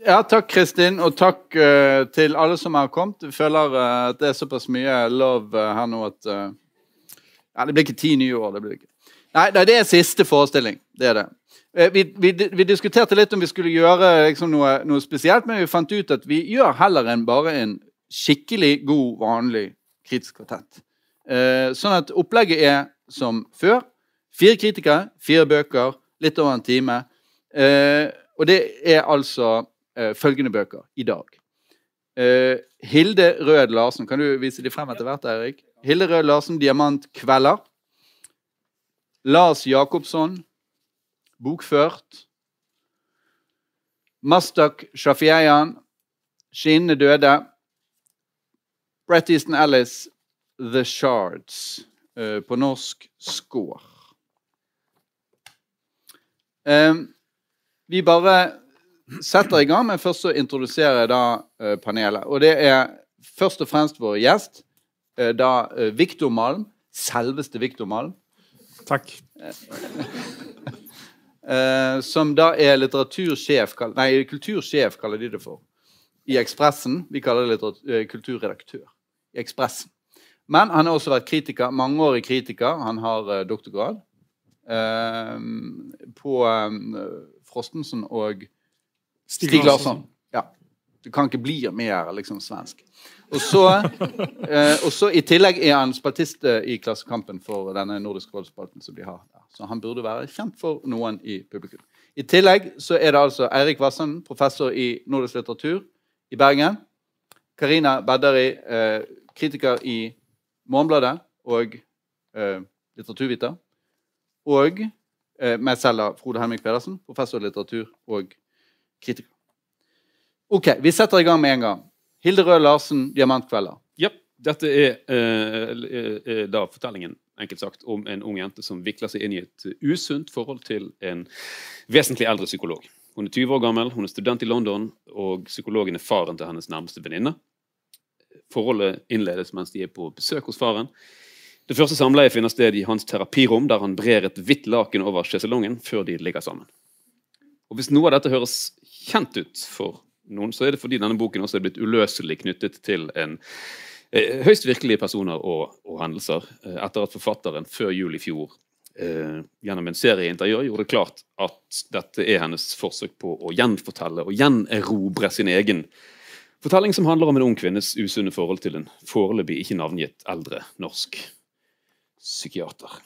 Ja, takk, Kristin, og takk uh, til alle som har kommet. Vi føler uh, at det er såpass mye love uh, her nå at Ja, det blir ikke ti nye år. det blir ikke. Nei, nei, det er siste forestilling. Det er det. Vi, vi, vi, diskuterte litt om vi skulle gjøre liksom, noe, noe, spesielt, men vi fant ut at vi gjør heller enn bare en skikkelig god, vanlig kritisk kvartett. sånn at opplegget er som før. Fire kritikere, fire bøker, litt over en time. og det er altså uh, følgende bøker i dag. Uh, Hilde Rød Larsen. Kan du vise de frem etter hvert, Erik? Hilde Rød Larsen, 'Diamantkvelder'. Lars Jacobsson, 'Bokført'. Mastak Shafieian, 'Skinnende døde'. Brett Easton Ellis, 'The Shards'. Uh, på norsk 'Skår'. Vi bare setter i gang, men først så introduserer jeg da uh, panelet. Og det er først og fremst vår gjest, uh, da uh, Viktor Malm. Selveste Viktor Malm. Takk. som da er litteratursjef Nei, kultursjef kaller de det for. I Ekspressen. Vi kaller det kulturredaktør. I Ekspressen. Men han har også vært kritiker, mangeårig kritiker. Han har doktorgrad på Frostensen og Stig, Larsson. Ja. Du kan ikke bli mer liksom svensk. Og så, eh, og så I tillegg er han spaltist eh, i Klassekampen for denne Nordisk rådsspalten som de har der. Så han burde være kjent for noen i publikum. I tillegg så er det altså Eirik Vassen, professor i nordisk litteratur i Bergen. Karina Bedderi, eh, kritiker i Morgenbladet og eh, litteraturviter. Og eh, meg selv, Frode Helmik Pedersen, professor i litteratur og kritiker. Ok, Vi setter i gang med en gang. Hilde Rød Larsen, 'Diamantkvelder'. Ja, dette er eh, eh, da fortellingen enkelt sagt, om en ung jente som vikler seg inn i et usunt forhold til en vesentlig eldre psykolog. Hun er 20 år gammel, hun er student i London, og psykologen er faren til hennes nærmeste venninne. Forholdet innledes mens de er på besøk hos faren. Det første samleiet finner sted i hans terapirom, der han brer et hvitt laken over sjeselongen før de ligger sammen. Og Hvis noe av dette høres kjent ut for noen, så er det fordi denne boken også er blitt uløselig knyttet til en eh, høyst virkelige personer og, og, hendelser, eh, etter at forfatteren før jul i fjor eh, gjennom en serie intervjuer gjorde det klart at dette er hennes forsøk på å gjenfortelle og gjenerobre sin egen fortelling, som handler om en ung kvinnes usunne forhold til en foreløpig ikke navngitt eldre norsk psykiater.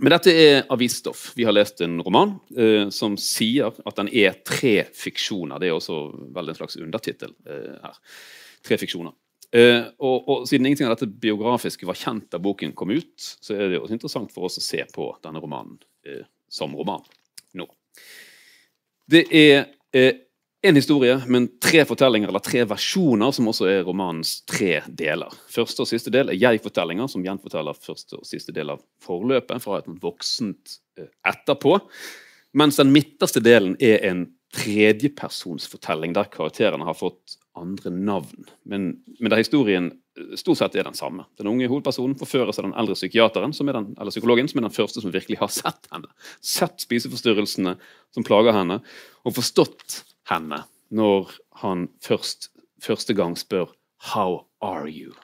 Men dette er avisstoff. Vi har lest en roman eh, som sier at den er tre fiksjoner. Det er også vel en slags undertittel eh, her. Tre fiksjoner. Eh, og, og, Siden ingenting av dette biografiske var kjent da boken kom ut, så er det også interessant for oss å se på denne romanen eh, som roman nå. Det er en historie, men tre fortellinger, eller tre versjoner, som også er romanens tre deler. Første og siste del er jeg-fortellinger, som gjenforteller første og siste del av forløpet fra et voksent eh, etterpå. Mens den midterste delen er en tredjepersonsfortelling, der karakterene har fått andre navn. Men, men der historien eh, stort sett er den samme. Den unge hovedpersonen forføres av den eldre psykiateren, som er den, eller psykologen, som er den første som virkelig har sett henne. Sett spiseforstyrrelsene som plager henne, og forstått henne når han først, første gang spør 'How are you?'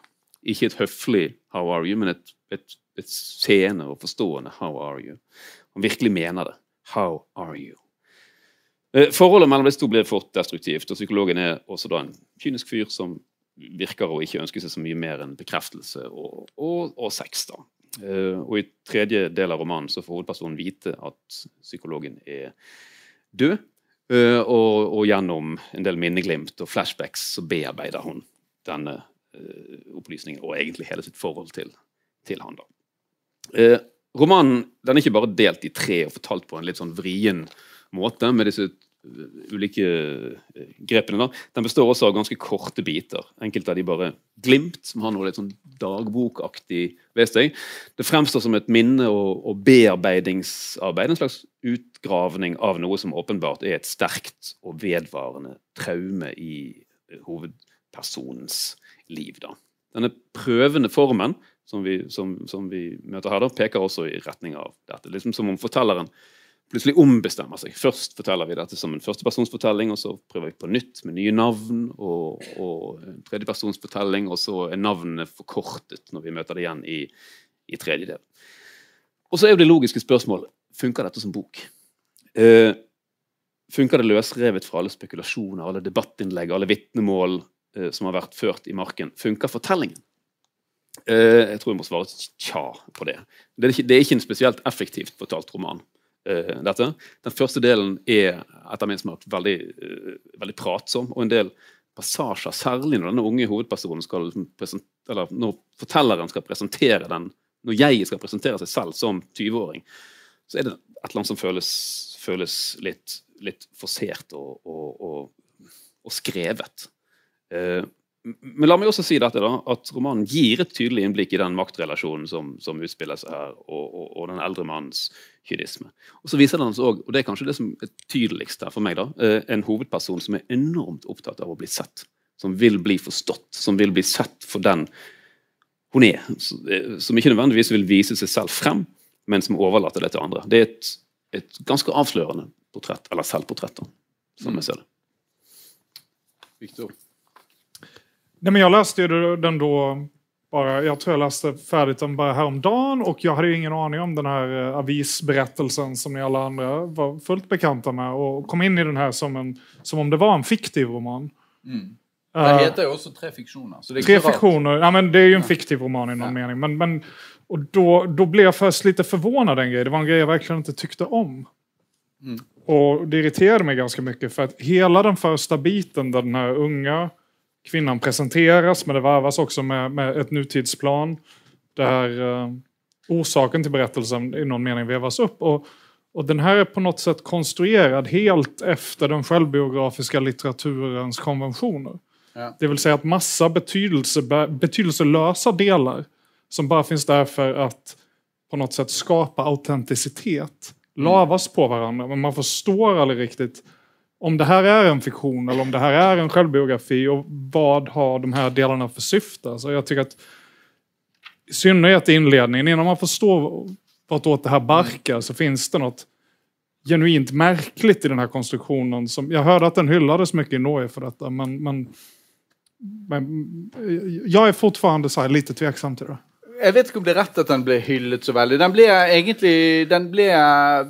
Ikke et høflig 'How are you?', men et, et, et seende og forstående 'How are you?' Han virkelig mener det. 'How are you?' Eh, forholdet mellom disse to blir fort destruktivt, og psykologen er også da en kynisk fyr som virker å ikke ønske seg så mye mer enn bekreftelse og, og, og sex. da. Eh, og I tredje del av romanen så får hovedpersonen vite at psykologen er død, og, og, gjennom en del minneglimt og flashbacks så bearbeider hun denne uh, opplysningen og egentlig hele sitt forhold til, til han. Uh, romanen den er ikke bare delt i tre og fortalt på en litt sånn vrien måte med disse ulike eh, grepene. da. Den består også av ganske korte biter. Enkelte av de bare glimt, som har noe litt sånn dagbokaktig ved seg. Det fremstår som et minne- og, og, bearbeidingsarbeid. En slags utgravning av noe som åpenbart er et sterkt og vedvarende traume i hovedpersonens liv. da. Denne prøvende formen som vi, som, som vi møter her, da, peker også i retning av dette. Liksom Som om fortelleren plutselig ombestemmer seg. Først forteller vi dette som en førstepersonsfortelling, og så prøver vi på nytt med nye navn og, og en tredjepersonsfortelling, og så er navnene forkortet når vi møter det igjen i, i tredje del. Og så er jo det logiske spørsmålet funker dette som bok. Eh, funker det løsrevet fra alle spekulasjoner, alle debattinnlegg, alle vitnemål eh, som har vært ført i marken? Funker fortellingen? Eh, jeg tror jeg må svare tja på det. Det er ikke, det er ikke en spesielt effektivt fortalt roman. Uh, dette. Den første delen er etter min smak veldig, uh, veldig pratsom, og en del passasjer, særlig når denne unge hovedpersonen skal eller når fortelleren skal presentere den, når jeg skal presentere seg selv som 20-åring, så er det et eller annet som føles, føles litt, litt forsert og, og, og, og skrevet. Eh, men la meg også si dette da, at romanen gir et tydelig innblikk i den maktrelasjonen som, som utspiller seg her, og, og, og, den eldre mannens kynisme. Og så viser den også, og det er kanskje det som er tydeligst her for meg, da, eh, en hovedperson som er enormt opptatt av å bli sett. Som vil bli forstått, som vil bli sett for den hun er. Som ikke nødvendigvis vil vise seg selv frem, men som overlater det til andre. Det er et, et ganske avslørende portrett, eller selvportrett, da, som jeg ser det. Victor. Nej, men jag läste ju den då, bara, jag tror jag läste färdigt den bara häromdagen och jag hade ingen aning om den här eh, avisberättelsen som ni alla andra var fullt bekanta med och kom in i den här som, en, som om det var en fiktiv roman. Mm. Det uh, heter jo også Tre fiktioner. Så det är tre fiktioner, ja men det er jo en fiktiv roman i noen ja. mening. Men, men, och då, då blev jag först lite förvånad en grej. Det var en grej jag verkligen inte tyckte om. Mm. Och det irriterade mig ganska mycket för att hela den första biten där den här unga kvinnan presenteras, men det varvas också med, med ett nutidsplan där eh, orsaken till berättelsen i någon mening vevas upp. Och, och den här är på något sätt konstruerad helt efter den självbiografiska litteraturens konventioner. Ja. Det vill säga att massa betydelse, betydelselösa delar som bara finns där för att på något sätt skapa autenticitet lavas på varandra, men man förstår aldrig riktigt om det här är en fiktion eller om det här är en självbiografi och vad har de här delarna för syfte? Så jag tycker att i synnerhet i inledningen, innan man förstår vartåt det här barkar så finns det något genuint märkligt i den här konstruktionen. Som, jag hörde att den hyllades mycket i Norge för detta, men, men, men jag är fortfarande så lite tveksam till det. Jeg vet ikke om det er rett at den ble hyllet så veldig. Den ble egentlig Den, ble,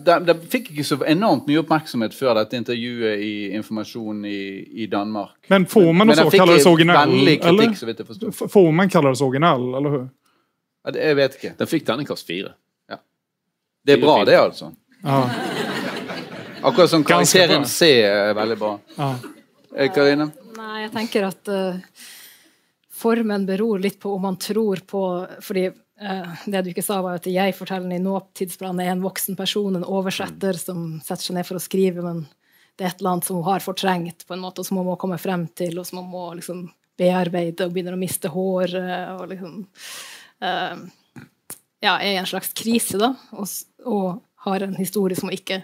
den, den fikk ikke så enormt mye oppmerksomhet før dette intervjuet i Informasjon i, i Danmark. Men Formen så kalles originell? Kritikk, så vidt jeg forstår. Formen kalles originell, eller hur? Ja, det, jeg vet ikke. Den fikk terningkast fire. Ja. Det er bra, det, altså. Ja. Akkurat som karakteren C er veldig bra. Ja. Eh, Karine? Nei, jeg tenker at uh formen beror litt på om man tror på fordi eh, det du ikke sa, var at jeg-fortelleren i nåtidsplanen er en voksen person, en oversetter mm. som setter seg ned for å skrive, men det er et eller annet som hun har fortrengt, på en måte, som hun må komme frem til, og som hun må liksom bearbeide, og begynner å miste hår og liksom eh, Ja, er i en slags krise, da, og, og har en historie som hun ikke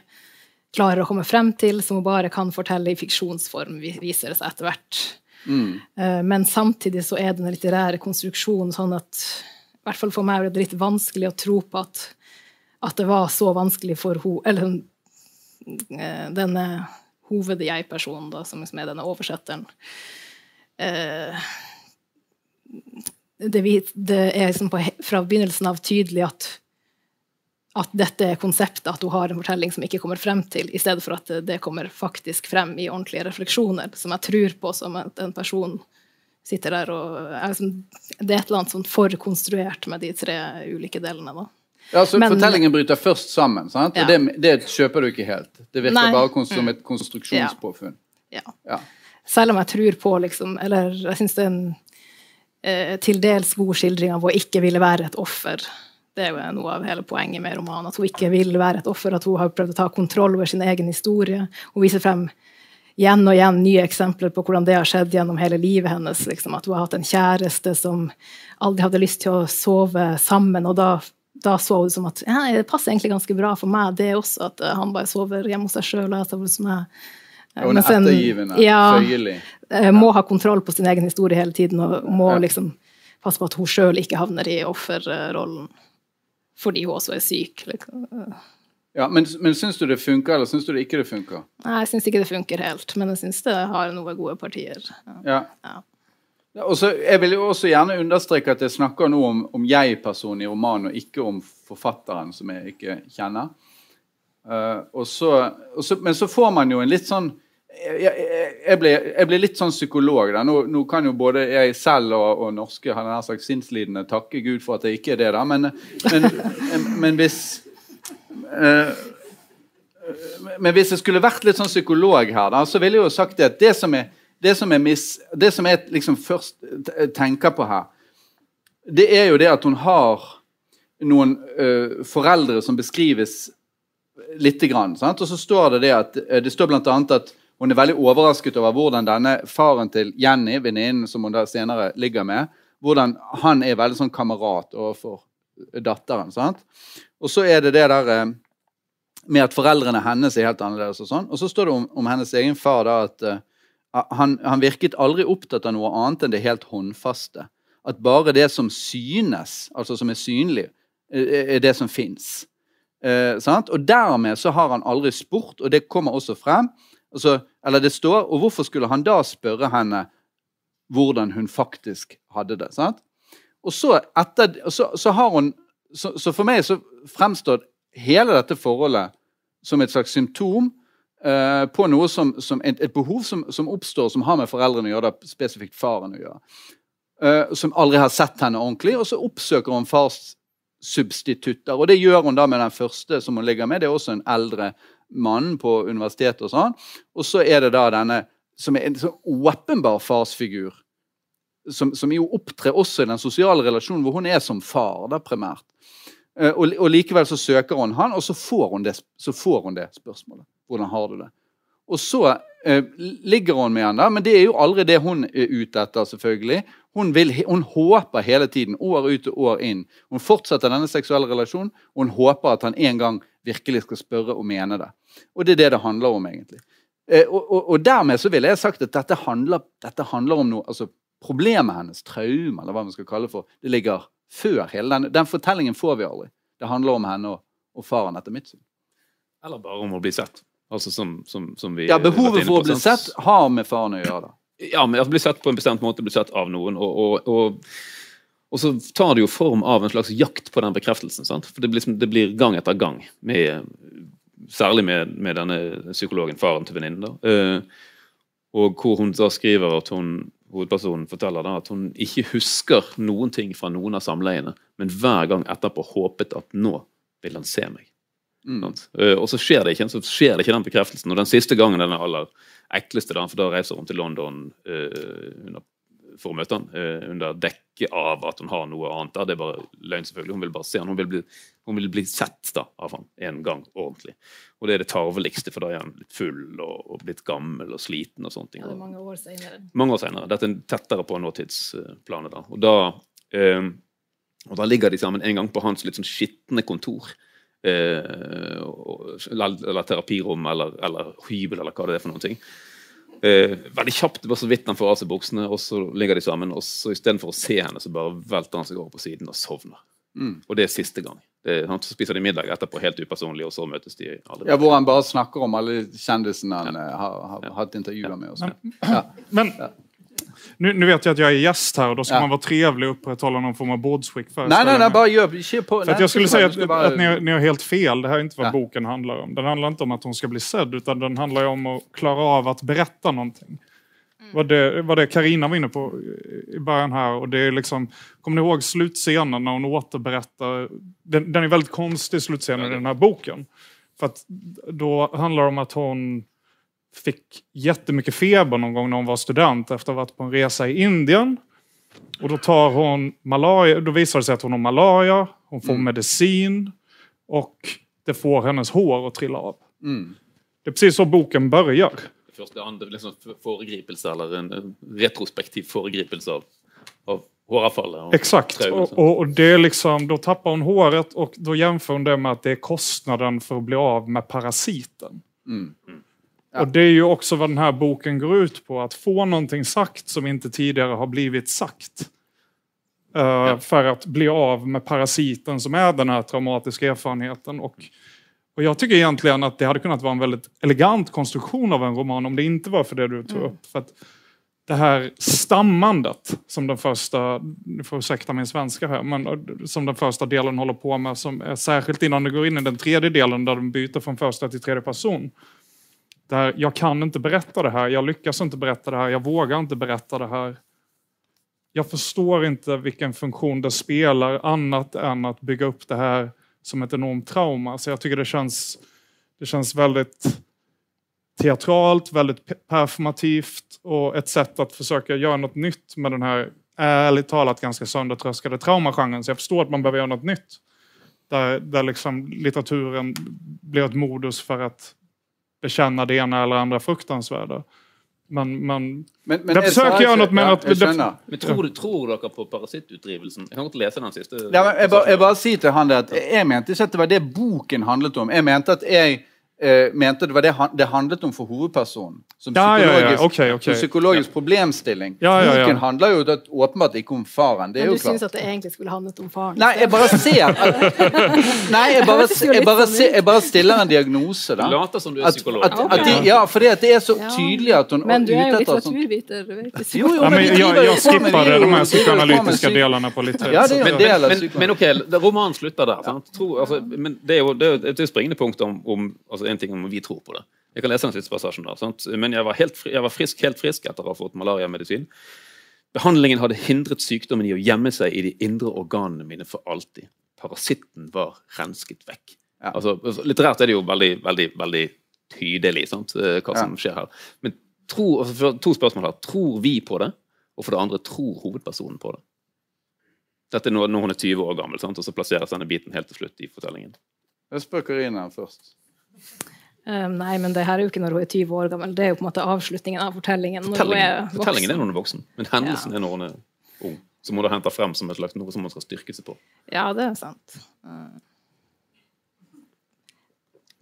klarer å komme frem til, som hun bare kan fortelle i fiksjonsform, viser det seg etter hvert. Mm. Eh, men samtidig så er den litterære konstruksjonen sånn at i hvert fall for meg er det litt vanskelig å tro på at, at det var så vanskelig for ho, eller, eh, denne hoved-jeg-personen, som liksom er denne oversetteren. Eh, det, det er liksom på, fra begynnelsen av tydelig at at dette er konseptet, at hun har en fortelling som ikke kommer frem til, i stedet for at det kommer faktisk frem i ordentlige refleksjoner, som jeg tror på som at en person sitter der og er liksom, Det er et eller annet sånn forkonstruert med de tre ulike delene. da. Ja, så Men, Fortellingen bryter først sammen, sant? Ja. og det, det, kjøper du ikke helt? Det virker nei, bare som et konstruksjonspåfunn. Ja. ja. Selv om jeg tror på, liksom Eller jeg syns det er en eh, til dels god skildring av å ikke ville være et offer det er jo noe av hele poenget med romanen. At hun ikke vil være et offer, at hun har prøvd å ta kontroll over sin egen historie. Hun viser frem igjen og igjen nye eksempler på hvordan det har skjedd gjennom hele livet hennes. Liksom. At hun har hatt en kjæreste som aldri hadde lyst til å sove sammen. Og da, da så hun det som at ja, det passer egentlig ganske bra for meg, det også, at uh, han bare sover hjemme hos seg sjøl. Hun er ettergivende, ja, føyelig. Uh, må ha kontroll på sin egen historie hele tiden og må liksom passe på at hun sjøl ikke havner i offerrollen fordi hun også er syk. Liksom. Ja, Men, men syns du det funker, eller syns du det ikke det funker? Nei, jeg syns ikke det funker helt, men jeg syns det har noen gode partier. Ja. Ja. Ja. Ja, og så, jeg vil jo også gjerne understreke at jeg snakker nå om, om jeg-personen i romanen, og ikke om forfatteren, som jeg ikke kjenner. Uh, og så, og så, men så får man jo en litt sånn Jeg, jeg, jeg, jeg blir litt sånn psykolog. Da. Nå, nå kan jo både jeg selv og, og norske har nær sagt sinnslidende takke Gud for at jeg ikke er det, da. Men, men, men hvis eh, men hvis jeg skulle vært litt sånn psykolog her, da, så ville jeg jo sagt det at det som er, det som jeg, mis, det som jeg liksom først tenker på her, det er jo det at hun har noen ø, foreldre som beskrives lite grann. Sant? Og så står det det at det står blant annet at hun er veldig overrasket over hvordan denne faren til Jenny, venninnen som hun da senere ligger med, hvordan han er veldig sånn kamerat overfor datteren. Sant? Og så er det det der med at foreldrene hennes er helt annerledes. Og sånn. Og så står det om, om hennes egen far da at uh, han, han virket aldri opptatt av noe annet enn det helt håndfaste. At bare det som synes, altså som er synlig, eh, er det som fins. Uh, og dermed så har han aldri spurt, og det kommer også frem. Altså, eller det står, og hvorfor skulle han da spørre henne hvordan hun faktisk hadde det? sant? Og så, etter, så, så har hun så, så for meg så fremstår hele dette forholdet som et slags symptom eh, på noe som, som et, et behov som, som oppstår, som har med foreldrene å gjøre, da, spesifikt faren å gjøre. Eh, som aldri har sett henne ordentlig, og så oppsøker hun fars substitutter. Og det gjør hun da med den første som hun ligger med. Det er også en eldre mann på universitetet og sånn. Og så er det da denne som er en sånn åpenbar farsfigur. Som, som jo opptrer også i den sosiale relasjonen hvor hun er som far, da primært. Eh, og, og likevel så søker hun han, og så får hun det, så får hun det spørsmålet. Hvordan har du det? Og så ligger hun med han men det er jo aldri det hun er ute etter, selvfølgelig. Hun, vil, hun håper hele tiden, år ut og år inn. Hun fortsetter denne seksuelle relasjonen, og hun håper at han en gang virkelig skal spørre og mene det. Og det er det det handler om, egentlig. Eh, og, og, og dermed så ville jeg sagt at dette handler, dette handler om noe altså Problemet hennes, traume, eller hva man skal kalle det for, det ligger før hele den, den fortellingen får vi aldri. Det handler om henne og, og faren, etter mitt syn. Eller bare om å bli sett. Altså som, som, som vi Ja, Behovet for å bli sett har med faren å gjøre. da. Ja, men altså bli sett på en bestemt måte, bli sett av noen. Og, og, og, og så tar det jo form av en slags jakt på den bekreftelsen. sant? For det blir, liksom, det blir gang etter gang. Med, særlig med, med denne psykologen, faren til venninnen. Eh, og hvor hun da skriver at hun hovedpersonen forteller da at hun ikke husker noen ting fra noen av samleiene, men hver gang etterpå håpet at nå vil han se meg. Mm. Eh, og så skjer det ikke så skjer det ikke den bekreftelsen. Og den siste gangen den er aller ekleste, da, for da reiser hun til London uh, under, for å møte han, uh, under dekke av at hun har noe annet der. Det er bare løgn, selvfølgelig. Hun vil bare se han. Hun vil bli, hun vil bli sett da, av han en gang ordentlig. Og det er det tarveligste, for da er han litt full og, og blitt gammel og sliten. og sånne ting. Ja, det er mange år senere. Mange år senere. Dette er tettere på nåtidsplanet. da. Og da, eh, og da ligger de sammen en gang på hans litt sånn skitne kontor. Eh, eller, eller terapirom eller, eller hybel eller hva det er for noen ting. Eh, veldig kjapt, bare så vidt han får av seg buksene, og så ligger de sammen. Og så istedenfor å se henne, så bare velter han seg over på siden og sovner. Mm. Og det er siste gang. Det, han spiser de middag etterpå, helt upersonlig, og så møtes de aldri. Ja, Hvor han bare snakker om alle kjendisene han ja. har, har hatt intervjuer med. Og men ja. Men nu, nu vet jag att jag är gäst här och då ska Ja. man vara trevlig och upprätthålla någon form av bordsskick. Nei, nei, nei, bare gjør ikke på För att nei, jag skulle si säga att, du bare- att ni, har- ni har helt fel. Det här är inte vad Ja. boken handlar om. Den handlar inte om att hon ska bli sedd, utan den handlar om att klara av att berätta någonting. Vad det, vad det Carina var inne på i början här. Och det är liksom, kommer ni ihåg slutscenen när hon återberättar? Den, den är väldigt konstig slutscenen i den här boken. För att då handlar det om att hon fick jättemycket feber någon gång när hon var student efter att ha varit på en resa i Indien. Och då tar hon malaria, då visar det sig att hon har malaria, hon får medicin och det får hennes hår att trilla av. Mm. Det är precis så boken börjar. Første andre liksom, foregripelse, eller en, retrospektiv foregripelse av, av håravfallet. og Exakt. traumet, Och, och, och det är liksom, då tappar hon håret och då jämför hon det med att det är kostnaden för att bli av med parasiten. Mm. Och det är ju också vad den här boken går ut på, att få någonting sagt som inte tidigare har blivit sagt. Eh, För att bli av med parasiten som är den här traumatiska erfarenheten. Och Och jag tycker egentligen att det hade kunnat vara en väldigt elegant konstruktion av en roman om det inte var för det du tog upp. För att det här stammandet som den första, du får ursäkta min svenska här, men som den första delen håller på med, som är särskilt innan det går in i den tredje delen där de byter från första till tredje person. Där jag kan inte berätta det här, jag lyckas inte berätta det här, jag vågar inte berätta det här. Jag förstår inte vilken funktion det spelar annat än att bygga upp det här som ett enormt trauma. Så jag tycker det känns, det känns väldigt teatralt, väldigt performativt och ett sätt att försöka göra något nytt med den här ärligt talat ganska söndertröskade traumagenren. Så jag förstår att man behöver göra något nytt. Där, där liksom litteraturen blir ett modus för att bekänna det ena eller andra fruktansvärda. Men, men, men, men jag försöker gjøre noe med ja, at det, Men tror, tror dere på parasittutdrivelsen? Jeg kan ikke lese den siste. Ja, jeg, bare, jeg bare sier til han det at jeg mente ikke at det var det boken handlet om. Jeg mente at jeg eh, mente det var det det handlet om for hovedpersonen. Som Ja, ja, ja, psykologisk, ok, ok. som psykologisk problemstilling. Ja, ja, ja. Boken handler jo det, åpenbart ikke om faren. Det er Men du syns at det egentlig skulle handlet om faren? Nei, jeg bare ser Nei, jeg bare, jeg bare, sånn jeg bare stiller en diagnose, da. later som du er psykolog. at, at de, ja, fordi det er så tydelig at hun Men du er jo sånn litteraturviter. Du vet ikke. Jo, jo, men jeg, jeg er jo- de her psykoanalytiske delene på med psykoanalytiska psyk- delarna på litteratur. Ja, det er Men, en del av men, men ok, romanen slutter der. Sant? Tro, altså, men det er jo det er jo et springende punkt om, om altså en ting om vi tror på det. Jeg kan lese den siste passasjen da, Sant? Men jeg var, helt, fri- jeg var frisk, helt frisk etter å ha fått malariamedisin. Behandlingen hadde hindret sykdommen i å gjemme seg i de indre organene mine for alltid. Parasitten var rensket vekk. Ja. Altså, litterært er det jo veldig, veldig, veldig tydelig sant? eh, hva som skjer her. Men tro, altså, to spørsmål her. Tror vi på det? Og for det andre, tror hovedpersonen på det? Dette er når, når hun er 20 år gammel, sant? og så plasseres denne biten helt til slutt i fortellingen. Jeg spør Karina først. Eh, nei, men det her er jo ikke når hun er 20 år gammel. Det er jo på en måte avslutningen av fortellingen. Fortellingen, er fortellingen er når hun er voksen, men hendelsen Ja. er når hun er ung. Som hun da henter frem som et slags noe som hun skal styrke seg på. Ja, det er sant.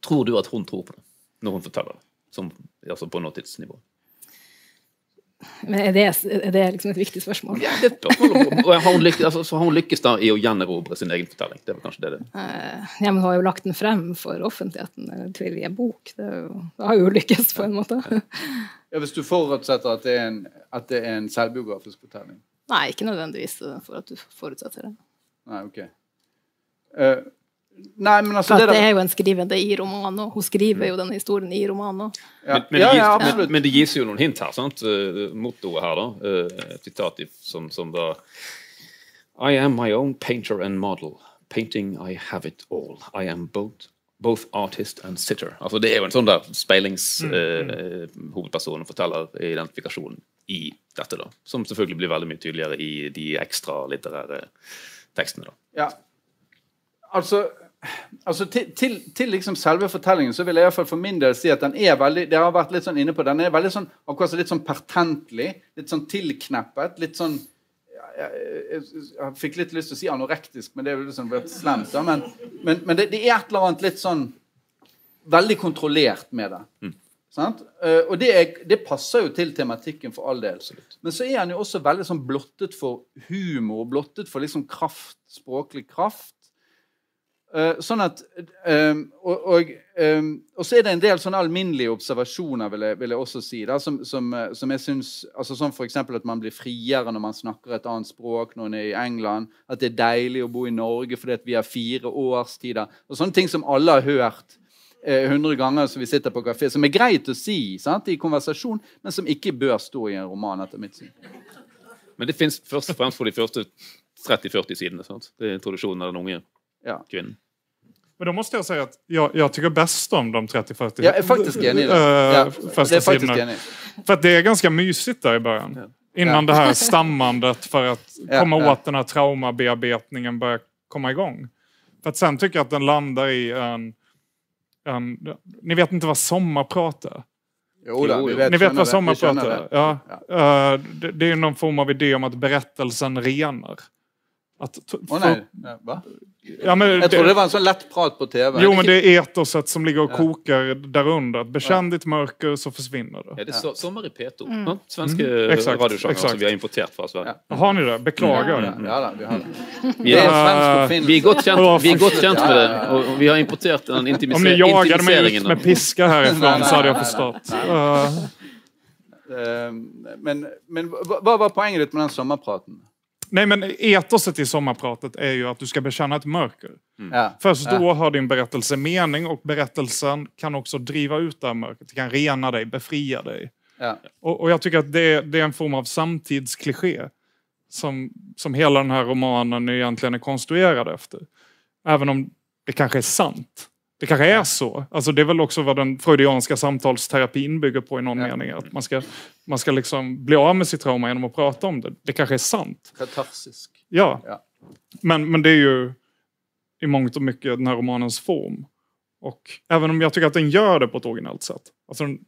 Tror du at hun tror på det når hun forteller det? Som, altså på nåtidsnivå. Men er det, er det liksom et viktig spørsmål? Ja, det et spørsmål og har hun lykkes, altså, så har hun lykkes da i å gjenerobre sin egen fortelling. Det var kanskje det det. Eh, ja, men hun har jo lagt den frem for offentligheten eh, til i en bok. Det, er jo, det har jo lykkes på en måte. Ja, hvis du forutsetter at det er en, at det er en selvbiografisk fortelling. Nei, ikke nødvendigvis eh, for at du forutsetter det. Nei, ok. Eh, nei, men altså det det er jo en skrivende i romanen òg. Hun skriver jo denne historien i romanen òg. ja. Men, men, ja, det ja, gis, absolutt. men det gis jo noen hint her. sant? Eh, Mottoet her, da. eh, Et sitat som, som da I am my own painter and model. Painting I have it all. I am both, both artist and sitter. Altså Det er jo en sånn der speilingshovedpersonen eh, forteller identifikasjonen i dette, da. Som selvfølgelig blir veldig mye tydeligere i de ekstra litterære tekstene, da. Ja. Altså, altså til, til, til liksom selve fortellingen så vil jeg i hvert fall for min del si at den er veldig det har vært litt sånn inne på den er veldig sånn akkurat så litt sånn pertentlig. Litt sånn tilkneppet. Litt sånn jeg, jeg, jeg, jeg fikk litt lyst til å si anorektisk, men det jo liksom vært slemt. Da. Men, men, men det, det er et eller annet litt sånn veldig kontrollert med det. Sant? Uh, og det, er, det passer jo til tematikken for all del. Men så er han jo også veldig sånn blottet for humor, blottet for liksom kraft, språklig kraft. Eh, sånn at eh, Og, og, eh, og så er det en del sånne alminnelige observasjoner, vil jeg, vil jeg også si, da, som, som, eh, som jeg syns altså Som f.eks. at man blir friere når man snakker et annet språk når man er i England. At det er deilig å bo i Norge fordi vi har fire årstider. Og sånne ting som alle har hørt hundre 100 ganger som vi sitter på kafé. Som er greit å si sant, i konversasjon, men som ikke bør stå i en roman, etter mitt syn. Men det fins først og fremst for de første 30-40 sidene. sant? Det er introduksjonen av den unge Ja. kvinnen. Men då måste jag säga att jag, jag tycker bäst om de 30-40 Jeg er faktisk enig i det. eh, Ja, första det er faktisk sidorna. enig. För att det är ganska mysigt där i början. Innan det här stammandet för att Ja, komma ja. åt den här traumabearbetningen börjar komma igång. För att sen tycker jag att den landar i en... en ni vet inte vad sommarprat är? Jo da, vi vet, Ni vet vad det. er sommarprat skjønner är? det. Ja. Eh, det, det är någon form av idé om att berättelsen renar. Att, t- Å för- nei. Ja, hva? ja, men Jeg trodde det var en sånn lett prat på TV. Jo, men det er etoset som ligger og koker der under. Bekjenn ditt mørke, så forsvinner det. Ja, det er så, sommer i P2. Mm. Ja, svenske Mm, radiosjanger som vi har importert fra Sverige. Har ni det? Beklager. Ja, ja da, vi har det. Vi er er, vi er godt kjent, vi er godt kjent med det, Ja, ja, ja. og vi har importert den Om ni jagade mig ut med piske piska härifrån så hadde jeg forstått. Eh, Eh, Men, men hva var poenget ditt med den sommerpraten? Nej, men etoset i sommarpratet är ju att du ska bekänna ett mörker. Ja. Först Ja. har din berättelse mening och berättelsen kan också driva ut det här mörkret. Det kan rena dig, befria dig. Ja. Och, och jag tycker att det, det är en form av samtidskliché som, som hela den här romanen egentligen är konstruerad efter. Även om det kanske är sant. Det kanske är så. Alltså det är väl också vad den freudianska samtalsterapin bygger på i någon Ja. mening. Att man ska, man ska liksom bli av med sitt trauma genom att prata om det. Det kanske är sant. Katarsisk. Ja. Ja. Men, men det är ju i mångt och mycket den här romanens form. Och även om jag tycker att den gör det på ett originellt sätt. Alltså den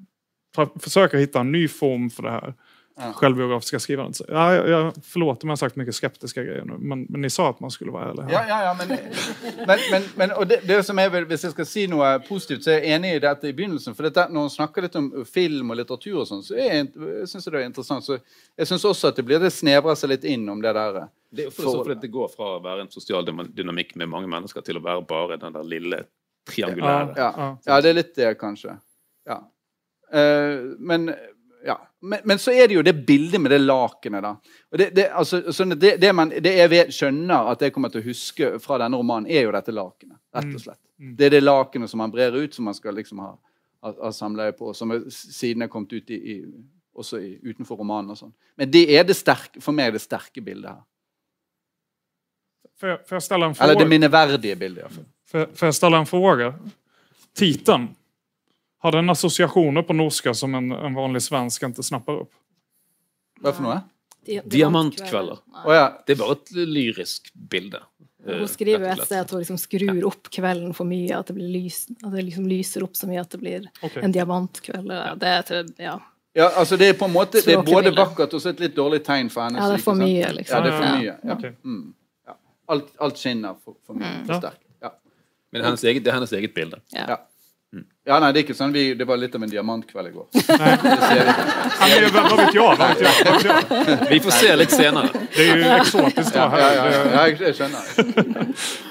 för, försöker hitta en ny form för det här Ja. självbiografiska skrivandet. Så, Ja, jag, jag, förlåt om jag har sagt mycket skeptiska grejer nu. Men, men ni sa att man skulle vara ärlig. här. Ja, ja, ja, men, men, men, men og det, det som er Hvis jeg skal si noe positivt, så er jeg enig i dette i begynnelsen. For dette, når man snakker litt om film og litteratur, og sånn, så er jeg, synes det er interessant. Så jeg syns også at det blir det snevrer seg litt inn om det der. Det er jo for, fordi det går fra å være en sosial dynamikk med mange mennesker til å være bare den der lille triangulære. Ja, Ja. ja det er litt det, kanskje. Ja. Uh, men ja. Men, men så er det jo det bildet med det lakenet, da. Det, det, altså, sånn det, det, man, det jeg vet, skjønner at jeg kommer til å huske fra denne romanen, er jo dette lakenet. Rett og slett. Mm. Det er det lakenet som man brer ut, som man skal liksom ha, ha, ha samleie på, som er, siden er kommet ut i, i, også i, utenfor romanen og sånn. Men det er det sterke, for meg det sterke bildet her. Før jeg får en ställa Eller det minneverdige bildet. Får, får jag ställa en fråga? Titeln. Har den assosiasjoner på norska som en, en vanlig svensk ikke snapper opp? Hva for noe? Di- Diamantkvelder. Oh, ja. Det er bare et lyrisk bilde. eh, Hun skriver og et sted at hun liksom skrur opp kvelden for mye, at det, blir lys, at det liksom lyser opp så mye at det blir okay. en diamantkveld. Det er til, ja. Ja, altså det er på en måte Det er både vakkert og så et litt dårlig tegn for henne. ja, det er for mye, liksom. Ja, det er for mye. Ja. Ok. Mm. Ja. Alt, alt skinner for, for mye. For Ja. sterkt. Men det er hennes eget, det er hennes eget bilde. Ja. Ja. nei, det er ikke sånn. Vi, det var litt av en diamantkveld i går. Vi får se litt senere. Det er jo eksotisk. Ja, ja, ja, ja, jeg, jeg skjønner.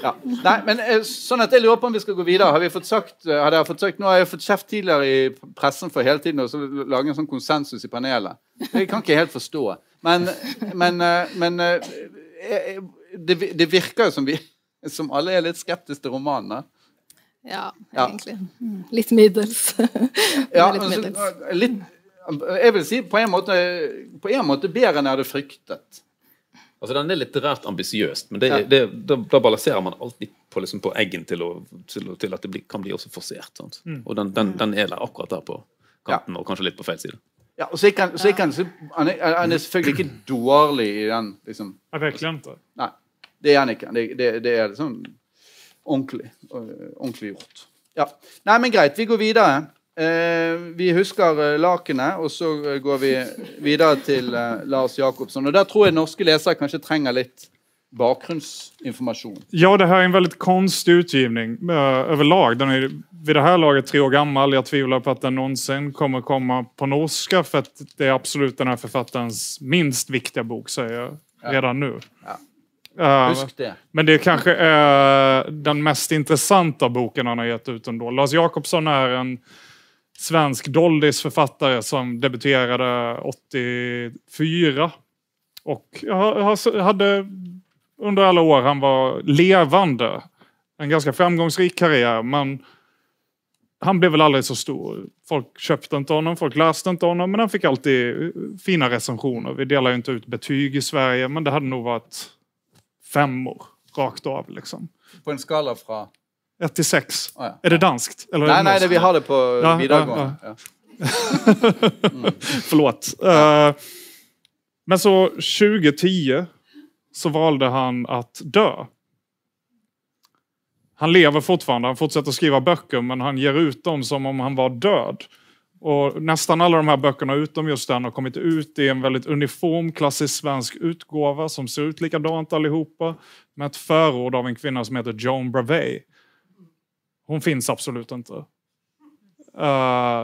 Ja. Nei, men eh, sånn at jeg lurer på om vi skal gå videre. Har vi fått sagt, har dere fått sagt, Nå har jeg fått kjeft tidligere i pressen for hele tiden å så lage en sånn konsensus i panelet. Jeg kan ikke helt forstå. Men, men, eh, men eh, eh, det, det virker jo som vi som alle er litt skeptiske til romanen. Da. ja, Ja. egentlig. Mm. Litt middels. Ja, litt altså, middels. litt, jeg vil si på en måte, på en måte bedre enn jeg hadde fryktet. Altså, Den er litterært ambisiøst, men det, Ja. det, da, da balanserer man alltid på, liksom, på eggen til, å, til, til at det bli, kan bli også forsert. Sant? Og den, den, den er der akkurat der på kanten, og kanskje litt på feil side. Ja, og så han, så han, så, han, er, han er selvfølgelig ikke dårlig i den liksom, Ja, verkligen inte. Nei, det er han ikke. Det, det, det er sånn ordentlig, øh, ordentlig gjort. Ja. Nei, men greit. Vi går videre. Eh, vi husker eh, lakenet, og så eh, går vi videre til eh, Lars Jacobsen. Og der tror jeg norske lesere kanskje trenger litt bakgrunnsinformasjon. Ja, det her er en veldig konstig utgivning over lag. Den er vid det her laget tre år gammel. Jeg tviler på at den någonsin kommer komme på norska for det er absolut denne forfatterens minst viktige bok, sier jeg allerede redan nå. Ja. Eh, Husk det. men det kanske uh, den mest intressanta boken han har gett ut ändå. Lars Jakobsson är en svensk doldisförfattare som debuterade 84. Och hade under alla år han var levande en ganska framgångsrik karriär men han blev väl aldrig så stor. Folk köpte inte honom, folk läste inte honom men han fick alltid eh, fina recensioner. Vi delar ju inte ut betyg i Sverige men det hade nog varit femmor rakt av liksom. På en skala fra 1 til 6. Å, ja. Er det danskt? Eller Nei, det nei, det, vi har det på Ja, videregående. ja, Ja. Förlåt. Eh, men så 2010 så valde han å dø. Han lever fortfarande, han fortsetter å skrive bøker, men han gir ut dem som om han var död. Och nästan alla de här böckerna, utom just den, har kommit ut i en väldigt uniform klassisk svensk utgåva som ser ut likadant allihopa, med ett förord av en kvinna som heter Joan Bravey. Hon finns absolut inte. Uh,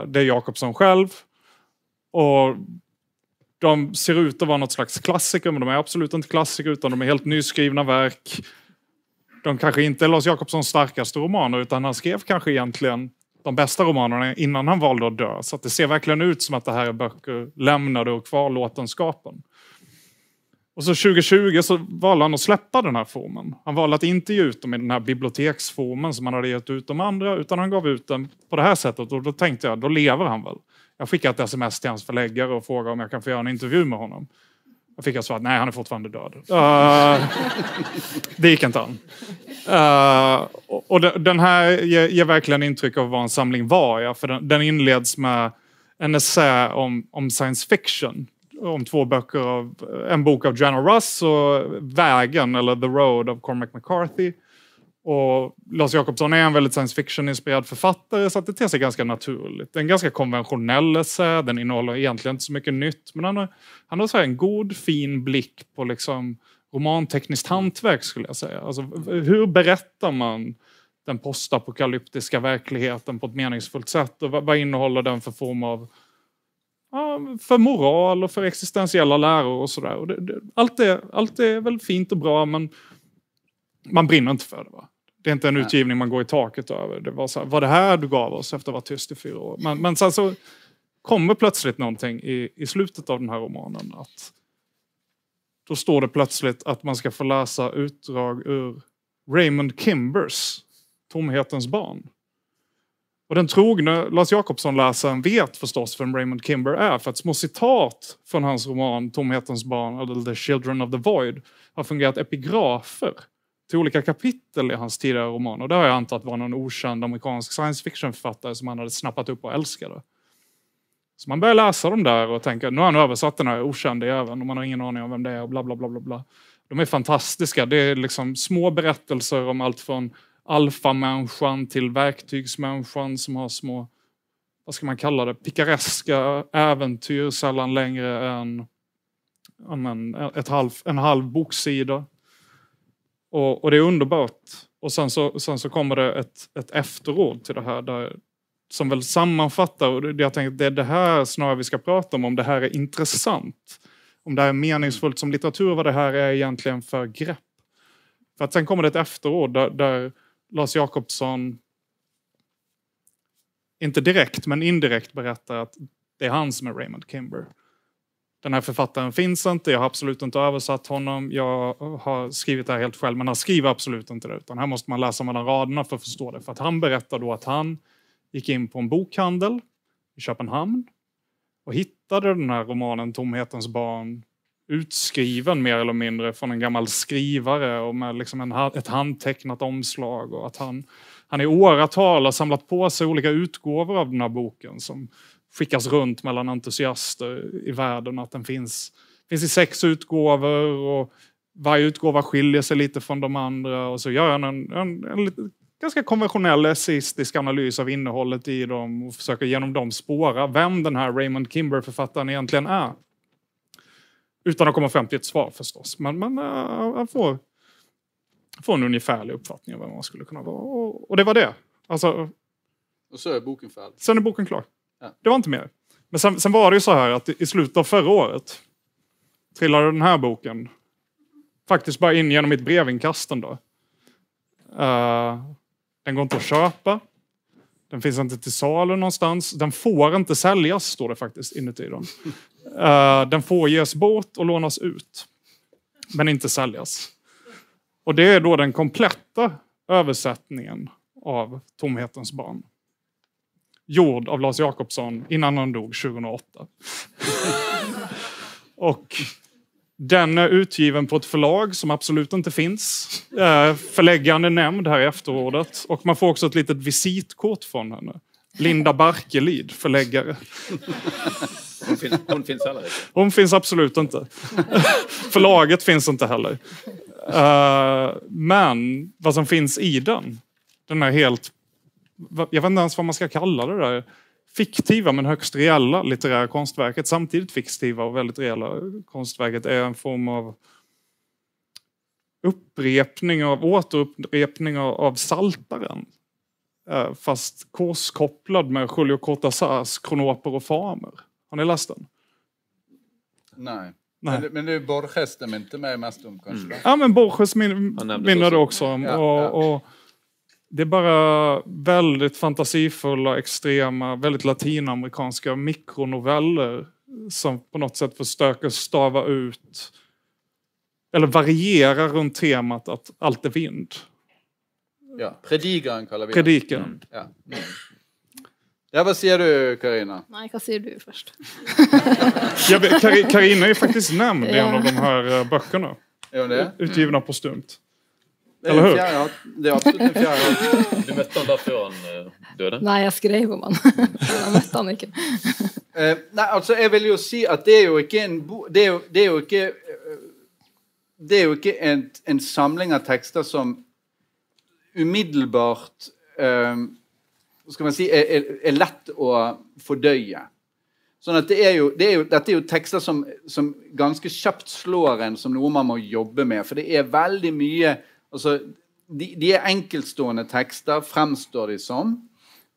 det är Jakobsson själv. Och de ser ut att vara något slags klassiker, men de är absolut inte klassiker, utan de är helt nyskrivna verk. De kanske inte är Lars Jakobssons starkaste romaner, utan han skrev kanske egentligen de bästa romanerna innan han valde att dö. Så att det ser verkligen ut som att det här är böcker lämnade och kvarlåtenskapen. Och så 2020 så valde han att släppa den här formen. Han valde att inte ge ut dem i den biblioteksformen som han hade gett ut de andra, utan han gav ut den på det här sättet. Och då tänkte jag, då lever han väl. Jag skickade ett sms till hans förläggare och frågade om jag kan få göra en intervju med honom. Jag jeg svar nei, han er fortsatt død. Uh, det gikk ikke an. Uh, og den här ger, gir verkligen inntrykk av hva en samling var. Ja, for den, den innledes med en essä om, om science fiction. Om två böcker av, en bok av Joanna Russ og Vägen, eller The Road av Cormac McCarthy. Och Lars Jacobsson är en väldigt science fiction-inspirerad författare så det ter sig ganska naturligt. Det en ganska konventionell essä, den innehåller egentligen inte så mycket nytt men han har, han har så en god fin blick på liksom romantekniskt hantverk skulle jag säga. Alltså, hur berättar man den postapokalyptiska verkligheten på ett meningsfullt sätt och vad, vad innehåller den för form av ja, för moral och för existentiella läror och sådär. Allt, är, allt är väl fint och bra men man brinner inte för det. Va? Det är inte en utgivning man går i taket över. Det var så här, var det här du gav oss efter att ha varit tyst i fyra år? Men, men sen så kommer plötsligt någonting i, i slutet av den här romanen. Att då står det plötsligt att man ska få läsa utdrag ur Raymond Kimbers Tomhetens barn. Och den trogne Lars Jakobsson-läsaren vet förstås vem Raymond Kimber är för att små citat från hans roman Tomhetens barn, eller The Children of the Void, har fungerat epigrafer till olika kapitel i hans tidigare romaner. Det har jag antat var någon okänd amerikansk science fiction-författare som han hade snappat upp och älskade. Så man börjar läsa dem där och tänker, nu har han översatt den här okände även och man har ingen aning om vem det är och bla bla bla bla bla. De är fantastiska. Det är liksom små berättelser om allt från alfamänniskan till verktygsmänniskan som har små, vad ska man kalla det, pikareska äventyr, sällan längre än en, ett en halv boksida. Och, och, det är underbart. Och sen så, sen så kommer det ett, ett efterord till det här där, som väl sammanfattar, och jag tänkte det är det här snarare vi ska prata om, om det här är intressant. Om det här är meningsfullt som litteratur, vad det här är egentligen för grepp. För att sen kommer det ett efterord där, där Lars Jakobsson inte direkt men indirekt berättar att det är han som är Raymond Kimber. Den här författaren finns inte, jag har absolut inte översatt honom, jag har skrivit det här helt själv, men han skriver absolut inte det. Utan här måste man läsa mellan raderna för att förstå det. För att han berättar då att han gick in på en bokhandel i Köpenhamn och hittade den här romanen Tomhetens barn utskriven mer eller mindre från en gammal skrivare och med liksom en, ett handtecknat omslag. Och att han, han i åratal har samlat på sig olika utgåvor av den här boken som skickas runt mellan entusiaster i världen. Att den finns, finns i sex utgåvor och varje utgåva skiljer sig lite från de andra. Och så gör han en, en, en ganska konventionell essayistisk analys av innehållet i dem och försöker genom dem spåra vem den här Raymond Kimber-författaren egentligen är. Utan att komma fram till ett svar förstås. Men man uh, får, får en ungefärlig uppfattning av vem man skulle kunna vara. Och, och det var det. Alltså, och så är boken färdig? Sen är boken klar. Det var inte mer. Men sen, sen, var det ju så här att i slutet av förra året trillade den här boken faktiskt bara in genom mitt brevinkast. Uh, den går inte att köpa. Den finns inte till salu någonstans. Den får inte säljas, står det faktiskt inuti den. Uh, den får ges bort och lånas ut, men inte säljas. Och det är då den kompletta översättningen av Tomhetens barn. Gjord av Lars Jakobsson innan han dog 2008. och den är utgiven på ett förlag som absolut inte finns. Uh, förläggaren är nämnd här i efterordet. Och man får också ett litet visitkort från henne. Linda Barkelid, förläggare. Hon, fin hon finns heller inte? Hon finns absolut inte. Förlaget finns inte heller. Uh, men vad som finns i den, den er helt... Jag vet inte ens vad man ska kalla det där. fiktiva men högst reella litterära konstverket. Samtidigt fiktiva och väldigt reella konstverket är en form av upprepning av, återupprepning av, av Saltaren. Eh, fast korskopplad med Julio Cortazars Kronoper och Famer. Har ni läst den? Nei. Nej. Men, men det er Borges det minte med mest om, kanskje? da? Ja, men Borges min, minner det också. också om. Ja, och, ja. och det är bara väldigt fantasifulla, extrema, väldigt latinamerikanska mikronoveller som på något sätt försöker stava ut eller variera runt temat att allt är vind. Ja. predikeren kaller vi det. Mm. Ja. Mm. ja, hva sier du, Karina? Nei, hva sier du først? Ja, er faktiskt nämnd i en av de här eh, böckerna. Er Eller hur? fjerde, det er absolutt en fjerde. Du møtte han da før han eh, døde? Nei, jeg skrev om han. Jeg møtte han ikke. Eh, nei, altså, jeg vil jo si at det er jo ikke en bo... Det er jo, det er jo ikke eh, Det er jo ikke en, en samling av tekster som umiddelbart eh, skal man si, er, er, er lett å fordøye. Sånn at det er jo, det er jo, dette er jo tekster som, som ganske kjapt slår en som noe man må jobbe med. For det er veldig mye altså, de, de er enkeltstående tekster, fremstår de som.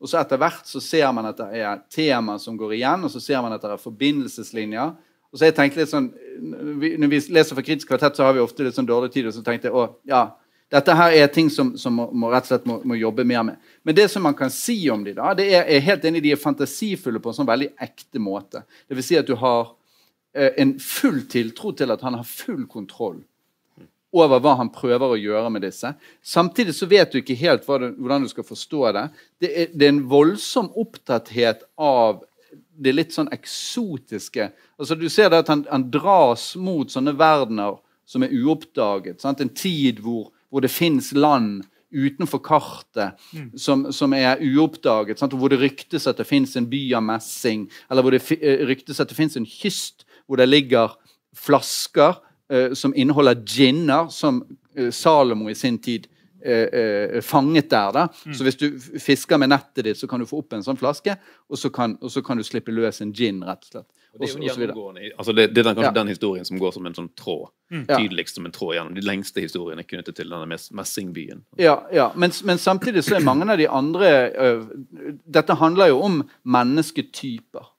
Og så etter hvert så ser man at det er tema som går igjen, og så ser man at det er forbindelseslinjer. Og så jeg tenkte litt sånn, Når vi, leser for Kritisk kvartett, så har vi ofte litt sånn dårlig tid, og så tenkte jeg å, ja, dette her er ting som, som må, må rett og slett må, må jobbe mer med. Men det som man kan si om de da, det er, er helt enig, de er fantasifulle på en sånn veldig ekte måte. Det vil si at du har eh, en full tiltro til at han har full kontroll over hva han prøver å gjøre med disse. Samtidig så vet du ikke helt hva du, hvordan du skal forstå det. Det er, det er en voldsom opptatthet av det litt sånn eksotiske. Altså Du ser det at han, han dras mot sånne verdener som er uoppdaget. Sant? En tid hvor, hvor det fins land utenfor kartet som, som er uoppdaget. Sant? Hvor det ryktes at det fins en by av messing, eller hvor det eh, ryktes at det fins en kyst hvor det ligger flasker som inneholder ginner, som eh, Salomo i sin tid eh, eh, fanget der. da. Så hvis du fisker med nettet ditt, så kan du få opp en sånn flaske, og så kan, og så kan du slippe løs en gin, rett og slett. Og det er jo altså det, det er den, kanskje Ja. den historien som går som en sånn tråd. Mm. Tydeligst som en tråd gjennom. De lengste historiene er knyttet til denne messingbyen. Ja, ja. Men, men samtidig så er mange av de andre Dette handler jo om mennesketyper.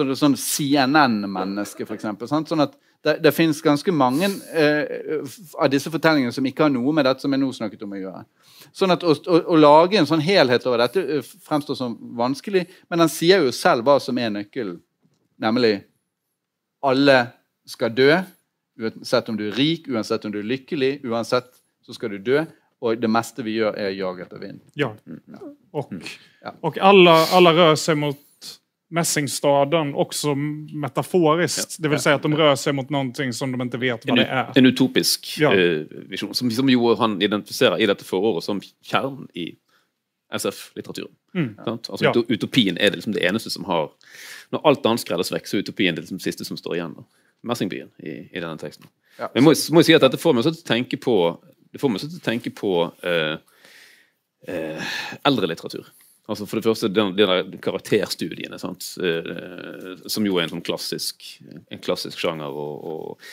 Så det er sånn CNN-menneske, f.eks. Sånn at det, det finnes ganske mange øh, av disse fortellingene som ikke har noe med dette som jeg nå snakket om å gjøre. Sånn at å, å, å lage en sånn helhet over dette øh, fremstår som vanskelig, men han sier jo selv hva som er nøkkelen. Nemlig alle skal dø, uansett om du er rik, uansett om du er lykkelig, uansett så skal du dø. Og det meste vi gjør, er å jage etter vind. Ja. Och, Ja. og alle, alle rører seg mot Mässingstaden också metaforiskt. Det vill säga att de rör sig mot någonting som de inte vet vad En, det är. en utopisk Ja. eh, visjon, som, som jo han identifiserer i dette foråret som kjernen i SF-litteraturen. Mm. Altså, Ja. Utopien er det liksom det eneste som har Når alt annet skrelles vekk, så er utopien det liksom siste som står igjen. da. Messingbyen i, i denne teksten. Ja. Men jeg må, må jeg si at dette får meg til å tenke på det får meg til å tenke på eh, eh, eldre litteratur. Altså For det første den, de der karakterstudiene, sant? Eh, som jo er en sånn klassisk, en klassisk sjanger. Og, og,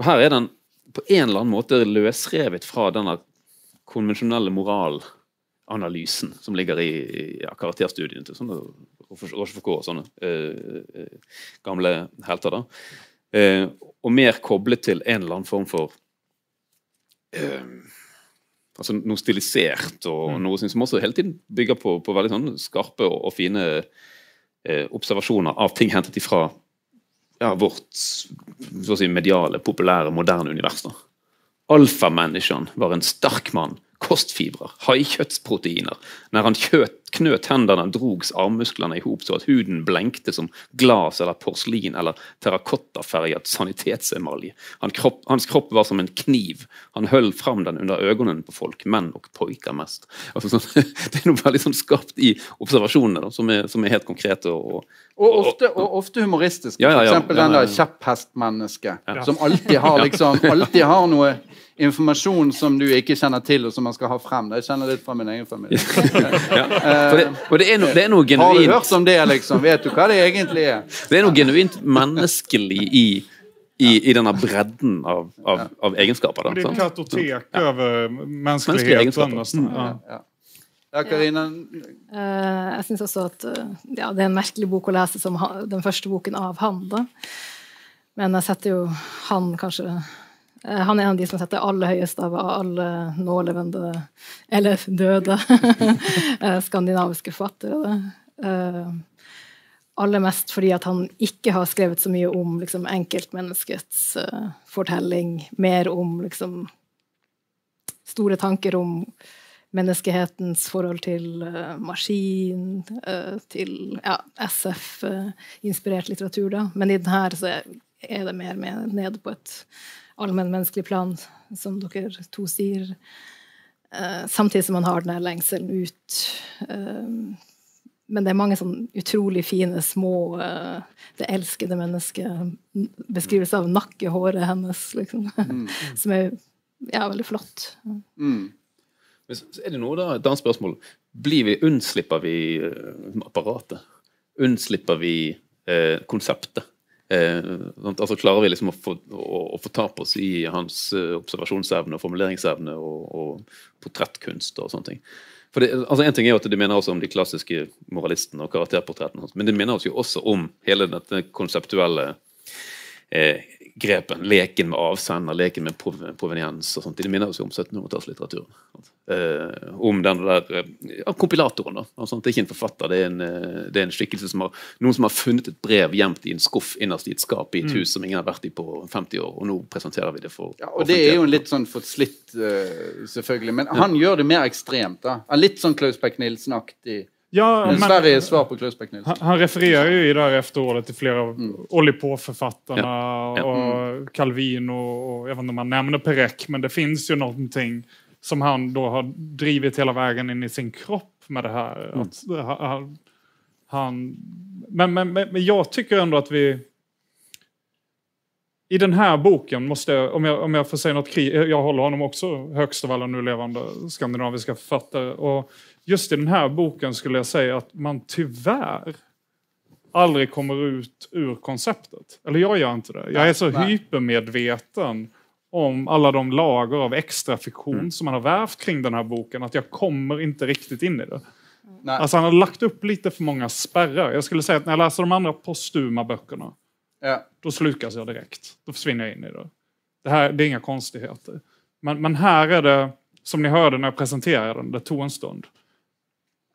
og her er den på en eller annen måte løsrevet fra denne konvensjonelle moralanalysen som ligger i, i ja, karakterstudiene til sånne Rochefoucauld og sånne eh, eh, gamle helter. da. Eh, og mer koblet til en eller annen form for eh, altså noe stilisert, og noe som også hele tiden bygger på, på veldig sånn skarpe og, og fine eh, observasjoner av ting hentet ifra ja, vårt si, mediale, populære, moderne univers. da. Alfamänniskan var en sterk mann, kostfibrer, haikjøttsproteiner. Når han kjøt, knøt hendene, drogs armmusklene i hop så at huden blenkte som glas eller porslin eller terrakottaferget sanitetsemalje. Han kropp, hans kropp var som en kniv. Han holdt fram den under øynene på folk, menn og pojker mest. Altså, sånn, det er noe veldig sånn skapt i observasjonene da, som, er, som er helt konkrete. og, Og ofte, og ofte humoristisk. Ja, ja, ja. For eksempel den ja, der ja. kjepphestmennesket som alltid har, liksom, alltid har noe informasjon som du ikke kjenner til, og som man skal ha frem. Jeg kjenner litt fra min egen familie. For det, og det er, no, det er noe Har du hørt om det, liksom? Vet du hva det egentlig er? Det er noe genuint menneskelig i, i, i denne bredden av, av, av egenskaper. Det Da, det er kartotek ja. over menneskeligheten. egenskaper. nästan. Ja. Ja. Ja, Karina. Eh, jeg syns også at eh, ja, det er en merkelig bok å lese som ha, den første boken av han. da. Men jeg setter jo han kanskje Han er en av de som setter aller høyest av alle nålevende, eller døde, eh, skandinaviske forfattere. Eh, aller mest fordi at han ikke har skrevet så mye om liksom, enkeltmenneskets eh, fortelling, mer om liksom store tanker om menneskehetens forhold til uh, maskin, uh, til ja, SF-inspirert litteratur, da. Men i den her så er det mer med nede på et allmennmenneskelig plan, som dere to sier. Eh, samtidig som man har den lengselen ut. Eh, men det er mange sånn utrolig fine, små eh, Det elskede mennesket. Beskrivelse av nakkehåret hennes, liksom. som er ja, veldig flott. Mm. Men så så er det noe da, et annet spørsmål. Blir vi, Unnslipper vi apparatet? Unnslipper vi eh, konseptet? Eh, altså Klarer vi liksom å få, å, å få tap oss i hans eh, observasjonsevne og formuleringsevne og, og portrettkunst og sånne ting? For det, altså En ting er jo at det minner oss om de klassiske moralistene og karakterportrettene, men det minner oss jo også om hele dette konseptuelle eh, grepen. Leken med avsender, leken med proveniens og sånt. Det minner oss jo om 1700-tallslitteraturen. Uh, om den der uh, kompilatoren. da. Altså, det er ikke en forfatter, det er en, uh, det er en skikkelse som har noen som har funnet et brev gjemt i en skuff innerst i et skap i et hus som ingen har vært i på 50 år, og nå presenterer vi det for Ja, og det er jo en litt sånn forslitt, uh, selvfølgelig. Men han gjør det mer ekstremt. da. Litt sånn Klaus Beck Nilsen-aktig. Ja, Men men Sverige är svar på Klaus Nilsson. han, han refererar ju i det här efteråret till flera av mm. på-författarna Ja. och Calvin och, och jag vet inte om han nämner Perec, men det finns ju någonting som han då har drivit hela vägen in i sin kropp med det här. Att, han, han, men, men, men men jag tycker ändå att vi i den här boken måste jag, om jag, om jag får säga något krig, jag håller honom också högst av alla nu levande skandinaviska författare. Och just i den här boken skulle jag säga att man tyvärr aldrig kommer ut ur konceptet. Eller jag gör inte det. Jag är så Nej. hypermedveten om alla de lager av extra fiktion som man har vävt kring den här boken att jag kommer inte riktigt in i det. Nej. Alltså han har lagt upp lite för många spärrar. Jag skulle säga att när jag läser de andra postuma böckerna Ja. då slukas jag direkt. Då försvinner jag in i det. Det, här, det är inga konstigheter. Men, men här är det, som ni hörde när jag presenterade den, det tog en stund.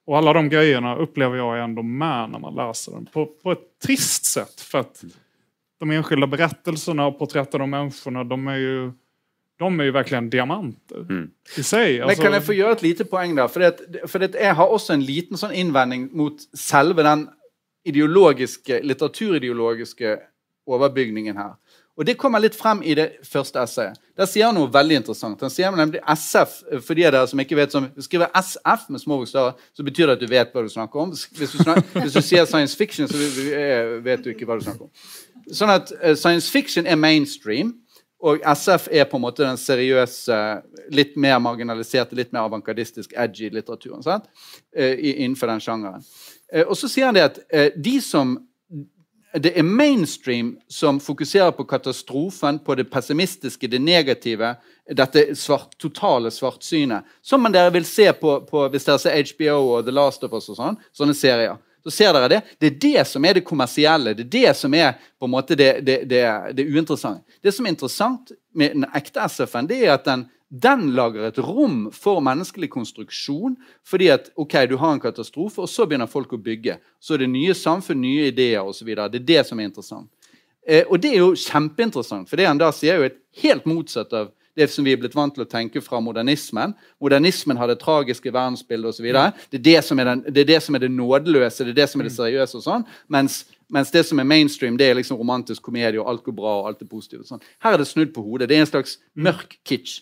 Och alla de grejerna upplever jag är ändå med när man läser den. På, på ett trist sätt. För att de enskilda berättelserna och porträtten av människorna, de är ju, de är ju verkligen diamanter i sig. Men kan jeg få gjøre et lite poeng der? For, det, for det, jeg har også en liten sånn innvending mot selve den ideologiske, litteraturideologiske overbygningen her. Og det kommer litt frem i det første essayet. Der sier han noe veldig interessant. Han sier nemlig SF, for de av dere som ikke vet som skriver SF med små bokstaver, så betyr det at du vet hva du snakker om. Hvis du, snakker, hvis du sier science fiction, så eh, vet du ikke hva du snakker om. Sånn at eh, science fiction er mainstream, og SF er på en måte den seriøse, litt mer marginaliserte, litt mer avantgardistisk, edgy litteraturen. Sant? Eh, innenfor den sjangeren. Og så sier han det at de som det er mainstream som fokuserer på katastrofen, på det pessimistiske, det negative, dette svart, totale svartsynet. Som man dere vil se på, på hvis dere ser HBO og The Last of Us og sånn, sånne serier. Så ser dere det. Det er det som er det kommersielle. Det er det som er på en måte det, det, det, det uinteressante. Det som er interessant med den ekte SF-en, det er at den, den lager et rom for menneskelig konstruksjon. Fordi at ok, du har en katastrofe, og så begynner folk å bygge. Så er det nye samfunn, nye ideer osv. Det er det som er interessant. Eh, og det er jo kjempeinteressant, for det han da sier, er jo et helt motsatt av det som vi er blitt vant til å tenke fra modernismen. Modernismen har det tragiske verdensbildet osv. Det, er det, som er den- det er det som er det nådeløse, det er det som er det seriøse. og sånn, mens, mens det som er mainstream, det er liksom romantisk komedie, og alt går bra, og alt er positivt. og sånn. Her er det snudd på hodet. Det er en slags mørk kitsch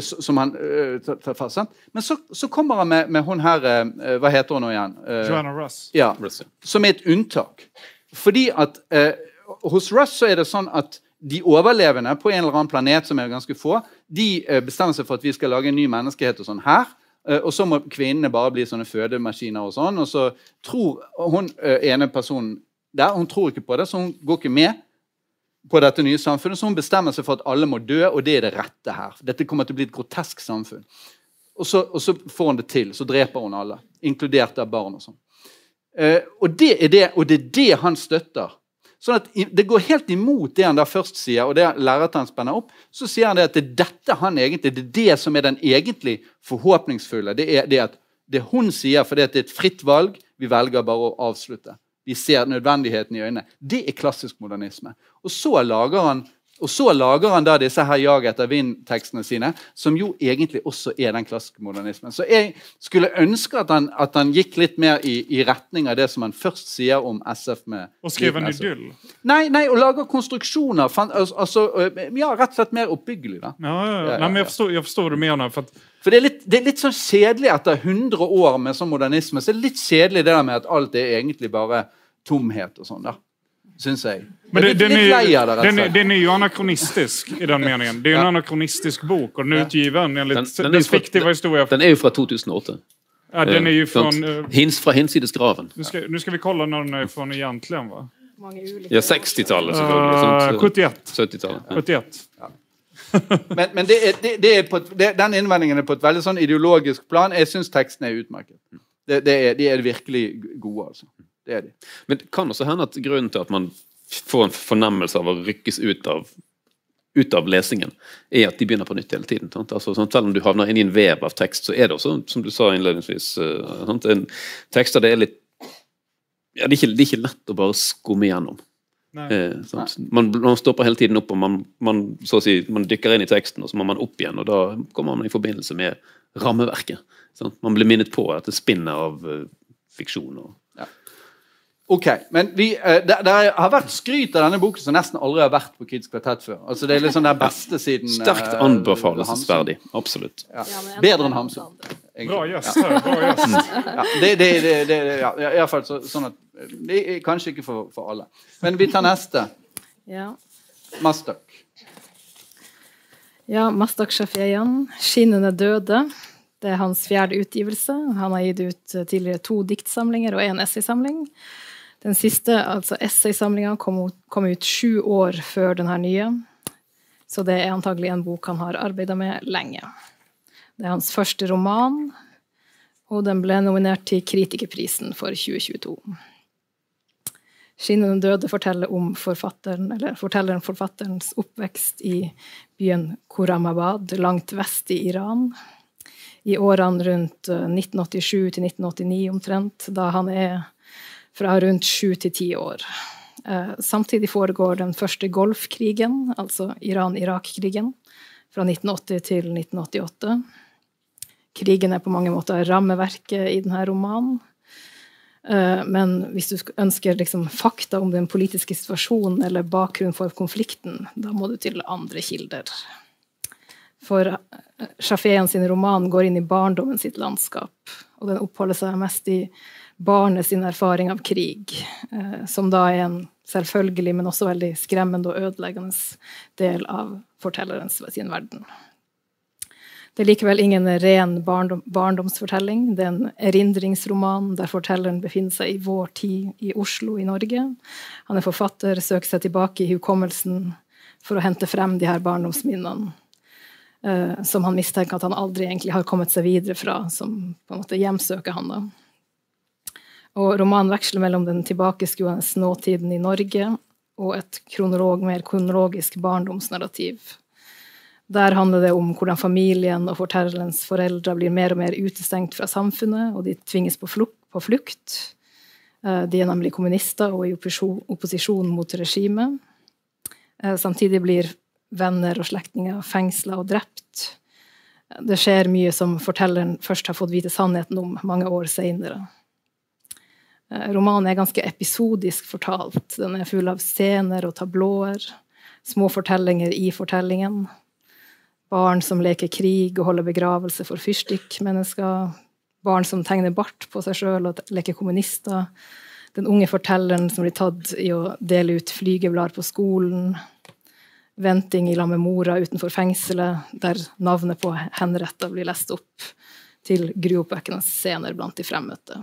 som han tar fast. sant? Men så, så kommer han med, med hun her Hva heter hun nå igjen? Joanna Russ. ja, Russ, som er et unntak. Fordi at eh, hos Russ så er det sånn at de overlevende på en eller annen planet, som er ganske få, de eh, bestemmer seg for at vi skal lage en ny menneskehet og sånn her. Eh, og så må kvinnene bare bli sånne fødemaskiner og sånn. Og så tror hun eh, ene personen der, hun tror ikke på det, så hun går ikke med på dette nye samfunnet. Så hun bestemmer seg for at alle må dø, og det er det rette her. Dette kommer til å bli et grotesk samfunn. Og så, og så får hun det til. Så dreper hun alle, inkludert av barn og sånn. Og, det er det, og det er det han støtter. Sånn at Det går helt imot det han da først sier, og det læreren spenner opp. Så sier han det at det er dette han egentlig, det er det som er den egentlig forhåpningsfulle. Det er det det hun sier, for det er et fritt valg, vi velger bare å avslutte. Vi ser nødvendigheten i øynene. Det er klassisk modernisme. Og så lager han og så lager han da disse her Jag etter vind-tekstene sine, som jo egentlig også er den klassiske modernismen. Så jeg skulle ønske at han, at han gikk litt mer i, i, retning av det som han først sier om SF. med Og skrive en idyll? Nei, nei, og lage konstruksjoner. Altså, ja, rett og slett mer oppbyggelig. da. Ja, ja, ja. Nei, men jeg forstår, jeg forstår hva du mener. for at for det er, litt, det er, litt, sånn kjedelig etter 100 år med sånn modernisme. så er det litt kjedelig det der med at alt er egentlig bare tomhet og sånn. da syns jeg. Men det, den, er, den, är, den er, jo anakronistisk i den meningen. Det er jo en anakronistisk bok og den er utgiven enligt den, den fiktiva historia. Den er jo fra 2008. Ja, den er jo fra Uh, Hins, fra hinsides graven. Nu skal, nu ska vi kolla når den er fra egentlig. va? Ja, 60-tallet, selvfølgelig. Uh, 71. 70-tallet. Ja. 71. Ja. men, men det er, det, det er på, den innvendingen er på et veldig sånn ideologisk plan. Jeg syns teksten er utmerket. Det, er, de er virkelig gode, altså. Det er de. Men det kan også hende at grunnen til at man får en fornemmelse av å rykkes ut av, ut av lesingen, er at de begynner på nytt hele tiden. Altså, sånn, selv om du havner inn i en vev av tekst, så er det også, som du sa innledningsvis, uh, en tekster det er litt ja, det, er ikke, det er ikke lett å bare skumme gjennom. Eh, man, man, stopper hele tiden opp, og man, man, si, man, dykker inn i teksten, og så må man opp igjen. og Da kommer man i forbindelse med rammeverket. Sant? Man blir minnet på at det spinner av uh, fiksjon. og Ok, men vi, uh, det, det, har vært skryt av denne boken som nesten aldri har vært på Kids Kvartett før. Altså Det er liksom den beste siden uh, Sterkt anbefalesverdig. Absolutt. Ja. Bedre enn Hamsun. Bra gjest. Bra gjest. ja, det, det, det, ja, i hvert fall så, sånn at det er Kanskje ikke for, for alle. Men vi tar neste. Ja. Mastak. Ja, Mastak Shafiyan. 'Skinnende døde'. Det er hans fjerde utgivelse. Han har gitt ut tidligere to diktsamlinger og én essaysamling. Den siste, altså essaysamlinga, kom, kom, ut sju år før denne nye. Så det er antagelig en bok han har arbeida med lenge. Det er hans første roman, og den ble nominert til Kritikerprisen for 2022. 'Skinnende døde' forteller om forfatteren, eller fortelleren forfatterens oppvekst i byen Koramabad, langt vest i Iran. I årene rundt 1987 eh, til 1989 omtrent, da han er fra rundt sju til ti år. Eh, samtidig foregår den første Golfkrigen, altså Iran-Irak-krigen, fra 1980 til 1988. Krigen er på mange måter rammeverket i denne romanen. Eh, men hvis du ønsker liksom fakta om den politiske situasjonen eller bakgrunnen for konflikten, da må du til andre kilder. For eh, sin roman går inn i barndommen sitt landskap, og den oppholder seg mest i barnet sin erfaring av krig, eh, som da er en selvfølgelig, men også veldig skremmende og ødeleggende del av fortellerens sin verden. Det er likevel ingen ren barndom, barndomsfortelling. Det er en erindringsroman der fortelleren befinner seg i vår tid i Oslo i Norge. Han er forfatter, søker seg tilbake i hukommelsen for å hente frem de her barndomsminnene. Uh, som han mistenker at han aldri egentlig har kommet seg videre fra, som på en måte hjemsøker han. da. Og romanen veksler mellom den tilbakeskuende nåtiden i Norge og et kronolog, mer kronologisk barndomsnarrativ. Der handler det om hvordan familien og fortellerens foreldre blir mer og mer utestengt fra samfunnet, og de tvinges på flukt. Eh, de er nemlig kommunister og i opposisjon mot regimet. Eh, samtidig blir venner og slektninger fengsla og drept. Det skjer mye som fortelleren først har fått vite sannheten om mange år seinere. Eh, romanen er ganske episodisk fortalt. Den er full av scener og tablåer. Små fortellinger i fortellingen. Barn som leker krig og holder begravelse for fyrstikkmennesker. Barn som tegner bart på seg sjøl og leker kommunister. Den unge fortelleren som blir tatt i å dele ut flygeblader på skolen. Venting i lag med mora utenfor fengselet, der navnet på henretta blir lest opp. til gruoppvekkende scener blant de fremmøtte.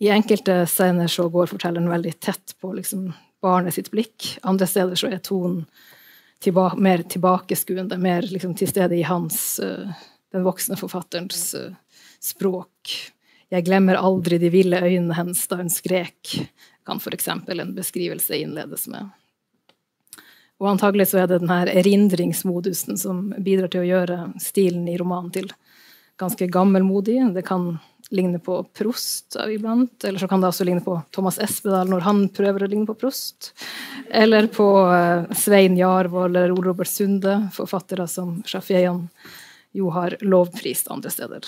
I enkelte scener så går fortelleren veldig tett på liksom, barnet sitt blikk. Andre steder så er tonen tilba mer tilbakeskuende, mer liksom, til stede i hans, uh, den voksne forfatterens uh, språk. Jeg glemmer aldri de ville øynene hennes da hun skrek, kan f.eks. en beskrivelse innledes med. Og antagelig så er det denne erindringsmodusen som bidrar til å gjøre stilen i romanen til ganske gammelmodig. Det kan ligne på Prost iblant, eller så kan det også ligne på Thomas Espedal når han prøver å ligne på Prost. Eller på uh, Svein Jarvold eller Ole Robert Sunde, forfattere som Shafieyan jo har lovprist andre steder.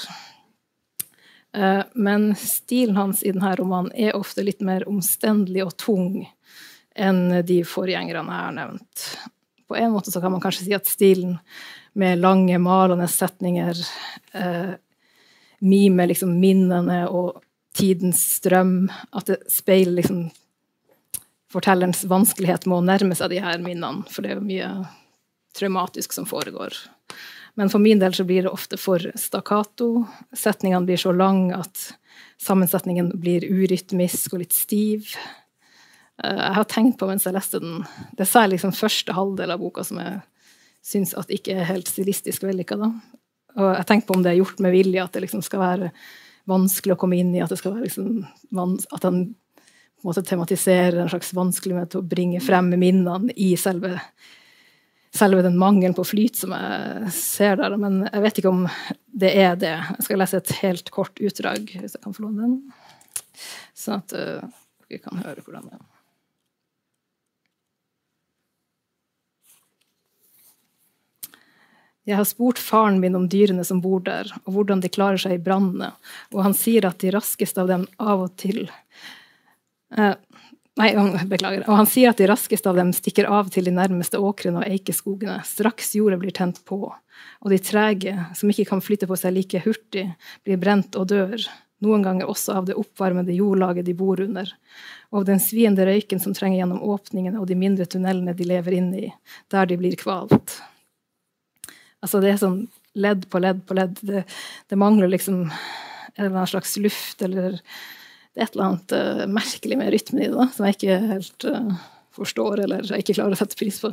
Uh, men stilen hans i denne romanen er ofte litt mer omstendelig og tung enn de forgjengerne jeg har nevnt. På en måte kan man kanskje si at stilen med lange, malende setninger uh, mime liksom minnene og tidens strøm. At det speiler liksom fortellerens vanskelighet med å nærme seg de her minnene, for det er jo mye traumatisk som foregår. Men for min del så blir det ofte for stakkato. Setningene blir så lange at sammensetningen blir urytmisk og litt stiv. Eh, jeg har tenkt på mens jeg leste den Det er særlig liksom første halvdel av boka som jeg syns ikke er helt stilistisk vellykka. Og jeg tenker på om det er gjort med vilje, at det liksom skal være vanskelig å komme inn i, at det skal være liksom, at han tematiserer en slags vanskelighet til å bringe frem minnene i selve, selve den mangelen på flyt som jeg ser der. Men jeg vet ikke om det er det. Jeg skal lese et helt kort utdrag, hvis jeg kan få låne den. Sånn at uh, dere kan høre hvordan det er. Jeg har spurt faren min om dyrene som bor der, og hvordan de klarer seg i brannene, og han sier at de raskeste av dem av og til eh, Nei, beklager. Og han sier at de raskeste av dem stikker av til de nærmeste åkrene og eikeskogene straks jorda blir tent på, og de trege, som ikke kan flytte på seg like hurtig, blir brent og dør, noen ganger også av det oppvarmede jordlaget de bor under, og av den sviende røyken som trenger gjennom åpningene og de mindre tunnelene de lever inne i, der de blir kvalt. Altså det er sånn ledd på ledd på ledd. Det, det mangler liksom en eller annen slags luft eller det er et eller annet uh, merkelig med rytmen i det da, som jeg ikke helt uh, forstår eller jeg ikke klarer å sette pris på.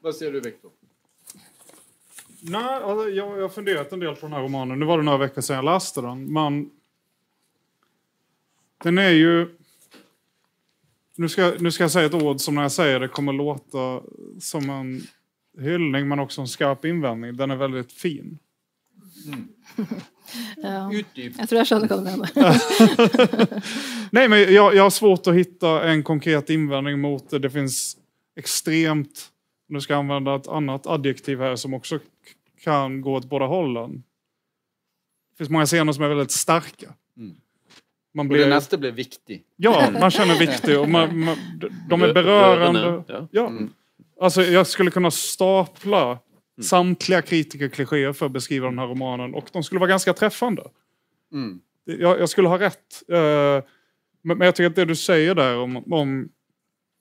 Hva sier du, Viktor? Nei, altså, jag, jag har fundert en del på denne romanen. Nå var det noen uker siden jeg leste den. Men den er jo Nå skal, skal, jeg si et ord som når jeg sier det kommer låte som en hyllning men också en skarp invändning. Den är väldigt fin. Mm. ja. Jag tror jag känner vad du menar. Nej, men jag, jag har svårt att hitta en konkret invändning mot det. Det finns extremt, nu ska jag använda ett annat adjektiv här som också kan gå åt båda hållen. Det finns många scener som är väldigt starka. Mm. Man blir... Och det nästa blir viktig. Ja, man känner viktig. Och man, man, de är berörande. Ja. ja. Mm. Alltså, jag skulle kunna stapla mm. samtliga kritikerklichéer för att beskriva den här romanen och de skulle vara ganska träffande. Mm. Jag, jag, skulle ha rätt. Uh, men, men, jag tycker att det du säger där om, om,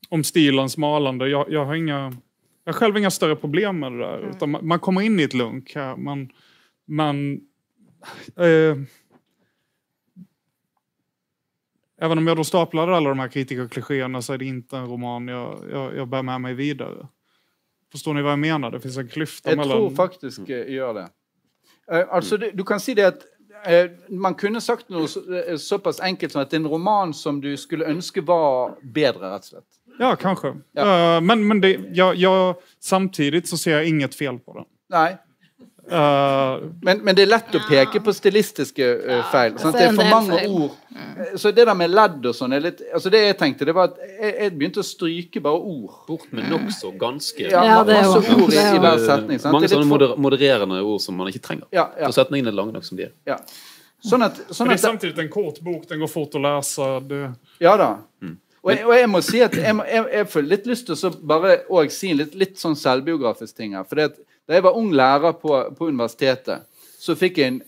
om stilens malande, jag, jag har inga... Jag har själv inga större problem med det där. Mm. Utan man, man, kommer in i ett lunk här. Man, man, uh, Även om jag då staplade alla de här kritikerklichéerna så är det inte en roman jag, jag, jag bär med mig vidare. Förstår ni vad jag menar? Det finns en klyfta mellan... Jag tror faktisk jeg gjør gör det. Uh, alltså, det, du kan si det at uh, man kunne sagt noe så, uh, såpass enkelt som at en roman som du skulle ønske var bedre, rett og slett. Ja, kanskje. Ja. men men det, jag, jag, samtidig så ser jeg inget fel på den. Nej. Uh, men, men, det er lett å peke på stilistiske uh, feil. Sånn det er for mange ord. Mm. Så det der med ledd og sånn altså Det jeg tenkte, det var at jeg, jeg begynte å stryke bare ord. Bort med nokså ganske ja, ja, det masse ord i, i hver setning. Sant? Mange sånne moder modererende ord som man ikke trenger. Ja, ja. Så setningene er lange nok som de er. Ja. Sånn at, sånn men det er samtidig en kort bok, den går fort å lese. Det... Ja da. Mm. Og, jeg, og jeg, må si at jeg, jeg, jeg får litt lyst til å bare si en litt, litt sånn selvbiografisk ting her. for det at da jeg var ung lærer på, på universitetet, så fikk jeg en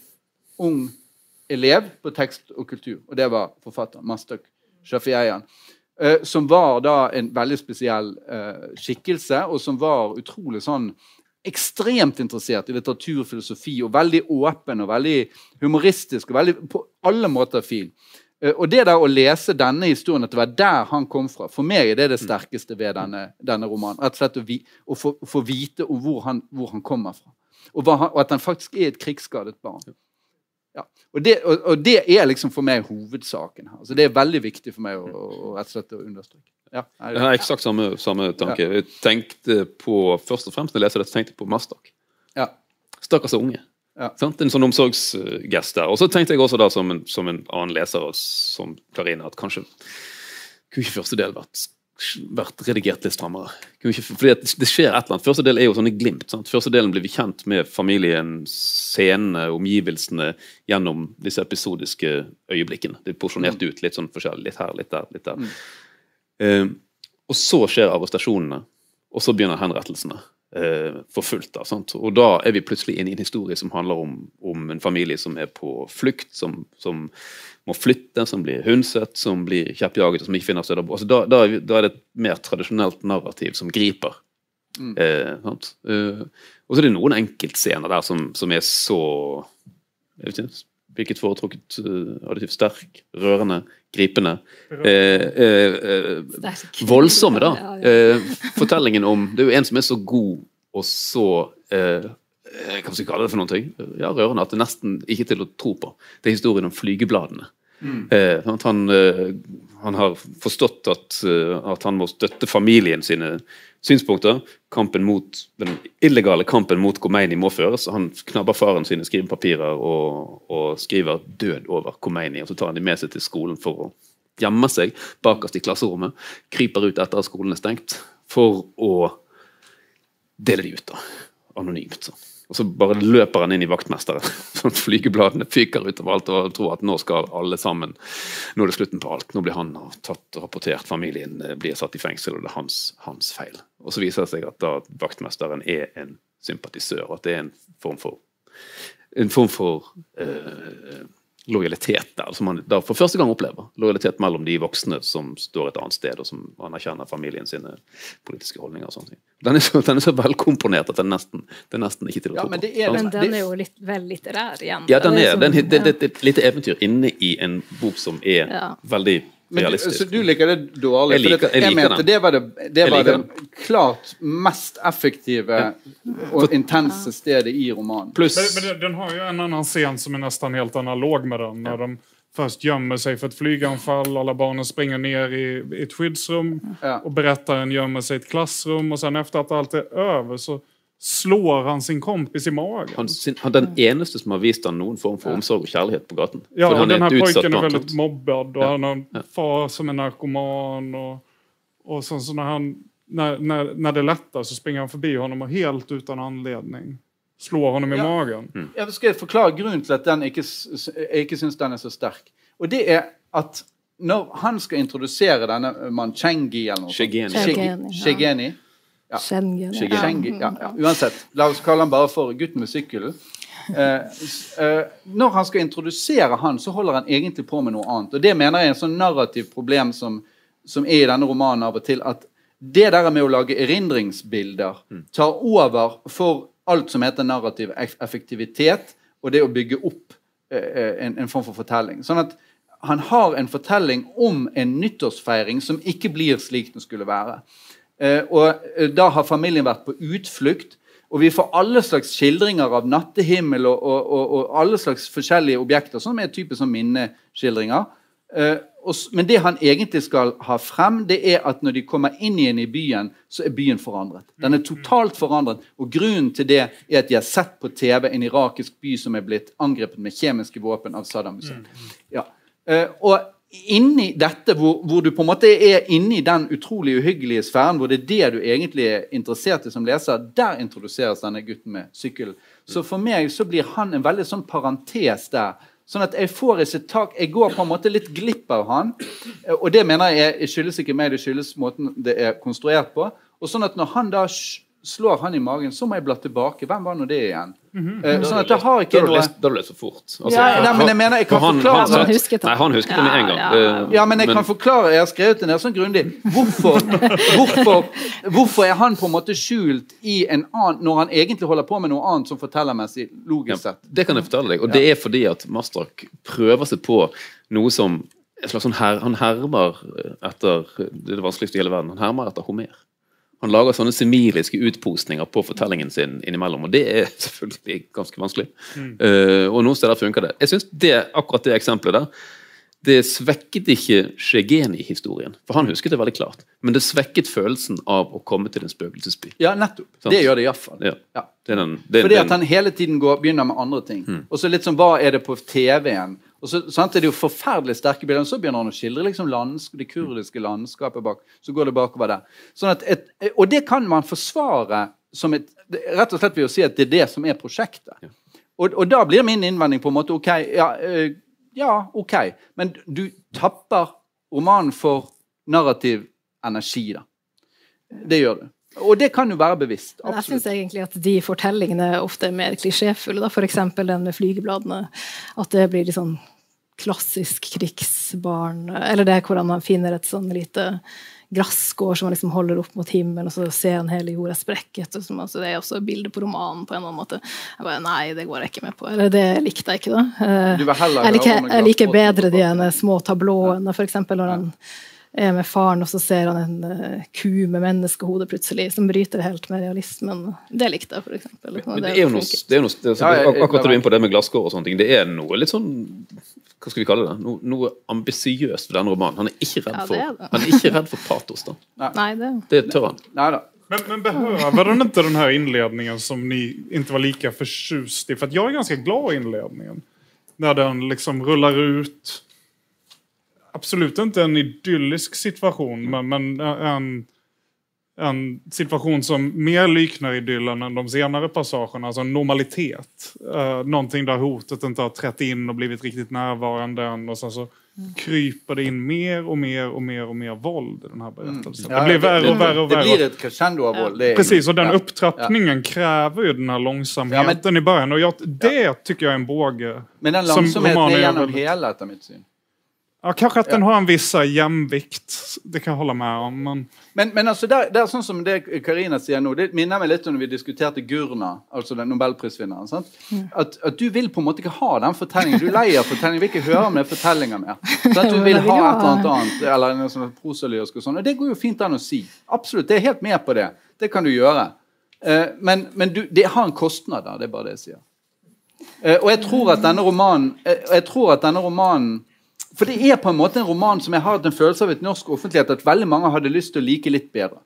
ung elev på tekst og kultur, og det var forfatteren Mastak Shafieyan. Uh, som var da en veldig spesiell uh, skikkelse, og som var utrolig sånn ekstremt interessert i litteraturfilosofi og veldig åpen og veldig humoristisk og veldig, på alle måter fin. Eh, og det der å lese denne historien, at det var der han kom fra, for meg er det det sterkeste ved denne, denne romanen. Rett og slett å, vi, å, få, få, vite om hvor han, hvor han kommer fra. Og, han, og, at han faktisk er et krigsskadet barn. Ja. Og, det, og, og, det, er liksom for meg hovedsaken her. Altså det er veldig viktig for meg å, å rett og slett å understreke. Ja, jeg har eksakt samme, samme tanke. Ja. Jeg tenkte på, Først og fremst når jeg leser dette, tenkte jeg på Mastak. Ja. Stakkars unge. Ja. En sånn omsorgsgest der. Og så tenkte jeg også da som en, som en annen leser som Karina at kanskje kunne ikke første del vært, vært redigert litt strammere. Fordi det skjer et eller annet. Første del er jo sånne glimt. Sant? Første delen blir vi kjent med familien, scenene, omgivelsene gjennom disse episodiske øyeblikkene. Det er porsjonert mm. ut litt sånn forskjellig. Litt her, litt der, litt der. Mm. Uh, og så skjer arrestasjonene, og så begynner henrettelsene. Eh, for fullt. Da, sant? Og da er vi plutselig inne i en historie som handler om, om en familie som er på flukt, som, som, må flytte, som blir hundset, som blir kjeppjaget og som ikke finner steder altså, da, da, da, er det et mer tradisjonelt narrativ som griper. Mm. Eh, eh, og så er det noen enkeltscener der som, som er så jeg vet ikke, Hvilket foretrukket uh, adjektiv? Sterk, rørende, gripende. Eh, eh, eh, voldsomme, da. Eh, fortellingen om Det er jo en som er så god og så eh, Hva skal vi kalle det for noen ting? Ja, rørende. At det er nesten ikke til å tro på. Det er historien om flygebladene. Mm. han, han, har forstått at, at han må støtte familien sine synspunkter. Kampen mot, den illegale kampen mot Khomeini må føres. Han knabber faren sine skrivepapirer og, og skriver 'død over Khomeini'. og Så tar han de med seg til skolen for å gjemme seg bakerst i klasserommet. Kryper ut etter at skolen er stengt, for å dele de ut, da. Anonymt. sånn. Og så bare løper han inn i vaktmesteren. Sånn Flygebladene fyker ut alt og tror at nå skal alle sammen Nå er det slutten på alt. Nå blir han tatt og rapportert, familien eh, blir satt i fengsel, og det er hans, hans feil. Og så viser det seg at da vaktmesteren er en sympatisør, at det er en form for en form for uh, lojalitet der, som man da for første gang opplever. Lojalitet mellom de voksne som står et annet sted, og som anerkjenner familien sine politiske holdninger. og sånne ting. Den er så, den er så velkomponert at den nesten, det er nesten ikke til å ja, tro på. Men, men, den er jo litt vel litterær igjen. Ja, den er, det, er, det, er et lite eventyr inne i en bok som er ja. veldig men, så du liker det dårlig? Jeg, liker, jeg, jeg mente det var det, det, var det klart mest effektive og intense stedet i romanen. Plus, men, men den har jo en annen scen som er nesten helt analog med den. Når de først gjemmer seg for et flyganfall, alle barna springer ned i, i et skyddsrom, ja. og beretteren gjemmer seg i et klasserom, og sen etter at alt er over, så slår han sin kompis i magen. Han, sin, han den eneste som har vist han noen form for omsorg og kjærlighet på gaten. Ja, og denne her pojken er veldig mobbad, og ja. han har en far som er narkoman. og, og sånn, så når, han, når, når, når det letter, så springer han forbi honom og helt uten anledning slår honom i ja. magen. Mm. Jeg skal forklare grunnen til at den ikke, jeg ikke syns den er så sterk. Og det er at når han skal introdusere denne Manchengi eller noe Shegeni. Shegeni, ja. Schengen. Schengen. Ja, ja. Uansett. La oss kalle han bare for gutten med sykkelen. Eh, eh, når han skal introdusere han, så holder han egentlig på med noe annet. Og Det mener jeg er en sånn narrativ problem som, som er i denne romanen av og til. At det der med å lage erindringsbilder mm. tar over for alt som heter narrativ effektivitet, og det å bygge opp eh, en, en form for fortelling. Sånn at han har en fortelling om en nyttårsfeiring som ikke blir slik den skulle være. Eh, og eh, Da har familien vært på utflukt. Og vi får alle slags skildringer av nattehimmel og, og, og, og alle slags forskjellige objekter, som er typisk som minneskildringer. Eh, men det han egentlig skal ha frem, det er at når de kommer inn igjen i byen, så er byen forandret. Den er totalt forandret. Og grunnen til det er at de har sett på TV en irakisk by som er blitt angrepet med kjemiske våpen av Saddam Hussein. Ja. Og inni dette, hvor, hvor, du på en måte er inni den utrolig uhyggelige sfæren, hvor det er det du egentlig er interessert i som leser, der introduseres denne gutten med sykkel. Så for meg så blir han en veldig sånn parentes der. Sånn at jeg får ikke tak Jeg går på en måte litt glipp av han. Og det mener jeg, jeg skyldes ikke meg, det skyldes måten det er konstruert på. Og sånn at når han da slår han i magen, så må jeg bla tilbake. Hvem var nå det igjen? Eh, sånn at det har Da ikke noe lest, da har du lest for fort. Altså, Ja, nei, men jeg mener, jeg kan han, forklare- han, Han husket det. Nei, han husket det med en gang. Ja, ja. Eh, Ja, men jeg kan forklare. Jeg har skrevet det ned sånn grundig. Hvorfor, hvorfor, hvorfor er han på en måte skjult i en annen når han egentlig holder på med noe annet som fortellermessig logisk sett? Det kan jeg fortelle deg. Og det er fordi at Mastrak prøver seg på noe som slags sånn her, Han hermer etter Det er det vanskeligste i hele verden. Han hermer etter Homer. Han lager sånne semiliske utposninger på fortellingen sin innimellom, og det er selvfølgelig ganske vanskelig. Eh, og noen steder funker det. Jeg synes det, akkurat det eksempelet der det svekket ikke Shegeni-historien, for han husket det veldig klart. Men det svekket følelsen av å komme til en spøkelsesby. Ja, nettopp. Sant. Det gjør det iallfall. Ja. Ja. Det den, det, Fordi den- at han hele tiden går, begynner med andre ting. Mm. Og så litt sånn, Hva er det på TV-en? Og så sant, er det jo forferdelig sterke bilder. Og så begynner han å skildre liksom landsk, det kurdiske landskapet bak. Så går det bakover der. Sånn at et, og det kan man forsvare som et Rett og slett ved å si at det er det som er prosjektet. Og, og da blir min innvending på en måte OK, ja, eh, ja OK, men du tapper romanen for narrativ energi, da. Det gjør du. Og det kan jo være bevisst. Men jeg syns egentlig at de fortellingene ofte er mer klisjéfulle. F.eks. den med flygebladene. At det blir litt sånn klassisk krigsbarn. Eller det hvor han finner et sånn lite gresskår som han liksom holder opp mot himmelen, og så ser han hele jorda sprekket. Og så, altså, det er også et bilde på romanen på en eller annen måte. Jeg bare, Nei, det går jeg ikke med på. Eller det likte jeg ikke, da. Eh, Du jeg liker, jeg liker bedre de ene små tablåene, f.eks. når han er med faren, og så ser han en uh, ku med menneskehode plutselig, som bryter helt med realismen. Det likte jeg, for Men det er jo noe, det er noe det er, Ja, jeg- jeg- Akkurat det du er inne på det med glasskår og sånne ting. Det er noe litt sånn Hva skal vi kalle det? Noe, noe ambisiøst ved denne romanen. Han er ikke redd Ja, for det er det. Han er ikke redd for patos. da. Nei, det Det tør han. Nei da. Men, men behöver den inte den här inledningen som ni inte var lika förtjust i? För jeg jag är ganska glad i inledningen. När den liksom rullar ut. Absolut inte en idyllisk situation, men, men en, en situation som mer liknar idyllen än de senare passagerna. Alltså en normalitet. Uh, någonting där hotet inte har trätt in och blivit riktigt närvarande än. Och sen så kryper det in mer och mer och mer och mer våld i den här berättelsen. Ja, det blir värre och värre och Det blir ett crescendo av våld. det är- Precis, och den ja. upptrappningen kräver ju den här långsamheten i början. Och jag, det tycker jag är en båge. Men den som langsomheten er är hele genom hela, etter mitt syn. Ja, kanske den har en viss hjemvikt. Det kan jeg holde med om. Men Men, men altså, det, det er sånn som det Karina sier nå, det minner meg litt om når vi diskuterte Gurna, altså den nobelprisvinneren. sant? At, at du vil på en måte ikke ha den fortellingen. Du leier fortellingen, vil ikke høre om det er fortellinger mer. At Du vil ha et eller annet annet, eller noe sånn prosalyrisk og sånn. Og det går jo fint an å si. Absolutt, det er helt med på det. Det kan du gjøre. Eh, men men du, det har en kostnad der, det er bare det jeg sier. Eh, og jeg tror at denne romanen eh, jeg tror at denne romanen For det er på en måte en roman som jeg har hatt en følelse av i norsk offentlighet at veldig mange hadde lyst til å like litt bedre.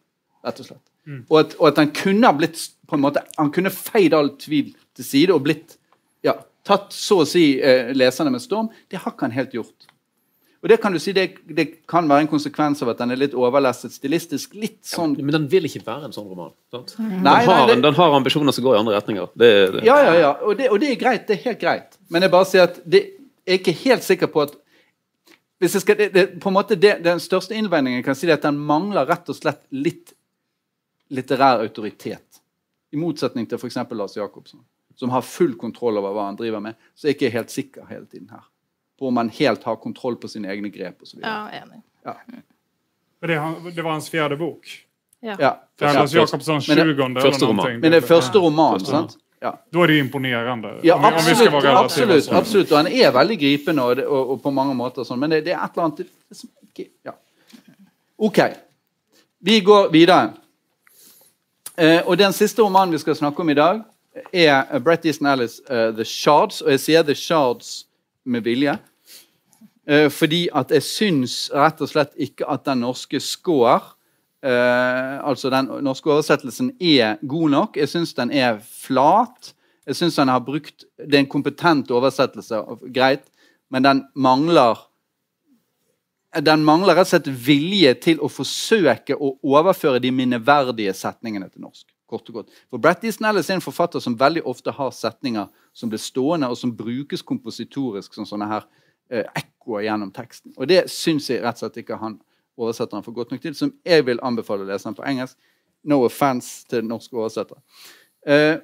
rett Og slett. Og, at, og at han kunne ha blitt på en måte, han kunne feid all tvil til side og blitt ja, tatt så å si eh, leserne med storm. Det har ikke han helt gjort. Og det kan du si, det, det kan være en konsekvens av at den er litt overlesset stilistisk. litt sånn Men den vil ikke være en sånn roman. Sant? Den, Nei, nei, har, det- den har ambisjoner som går i andre retninger. Det, det. Ja, ja, ja. Og det, og det er greit. Det er helt greit. Men jeg bare sier at det, jeg er ikke helt sikker på at skal, det, det, på en måte det, Den største innvendingen kan si er at den mangler rett og slett litt litterær autoritet. I motsetning til f.eks. Lars Jacobsen, som har full kontroll over hva han driver med. Så er jeg ikke helt sikker hele tiden her på om han helt har kontroll på sine egne grep osv. Ja, enig. Ja. det, det var hans fjerde bok. Ja. Ja. Men det- 20 eller första roman. Men det er første roman, Første roman. sant? Ja. Da er det imponerende. Ja, om, vi- om absolutt. absolutt, absolutt. Og han er veldig gripende og, og, og på mange måter sånn. Men det, det er et eller annet som ikke Ja. OK. Vi går videre. Eh, og den siste romanen vi skal snakke om i dag, er Brett Easton Ellis' uh, 'The Shards'. Og jeg sier 'The Shards' med vilje. Eh, fordi at jeg syns rett og slett ikke at den norske score altså den norske oversettelsen er god nok. Jeg syns den er flat. Jeg syns den har brukt Det er en kompetent oversettelse, greit, men den mangler den mangler rett og slett vilje til å forsøke å overføre de minneverdige setningene til norsk. kort og godt. For Brett Easton Ellis er en forfatter som veldig ofte har setninger som blir stående, og som brukes kompositorisk som sånne her eh, ekkoer gjennom teksten. Og det syns jeg rett og slett ikke han oversetteren for godt nok til, som jeg vil anbefale å lese den på engelsk. No offense til norske oversettere. Eh,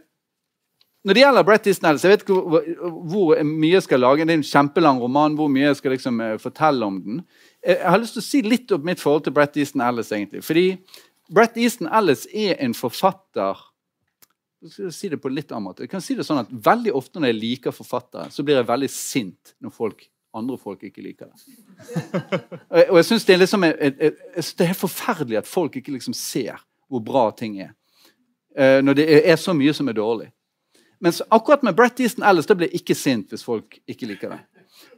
når det gjelder Brett Easton Ellis, jeg vet ikke hvor, hvor, mye jeg skal lage. Det er en kjempelang roman. Hvor mye jeg skal liksom uh, fortelle om den. Jeg har lyst til å si litt om mitt forhold til Brett Easton Ellis. egentlig. Fordi Brett Easton Ellis er en forfatter jeg skal si det på litt annen måte. Jeg kan si det sånn at Veldig ofte når jeg liker forfattere, så blir jeg veldig sint når folk, andre folk ikke liker det. Og jeg synes det, liksom, det er helt forferdelig at folk ikke liksom ser hvor bra ting er. Uh, når det er så mye som er dårlig. Mens akkurat med Brett Easton Ellis det blir ikke sint hvis folk ikke liker det.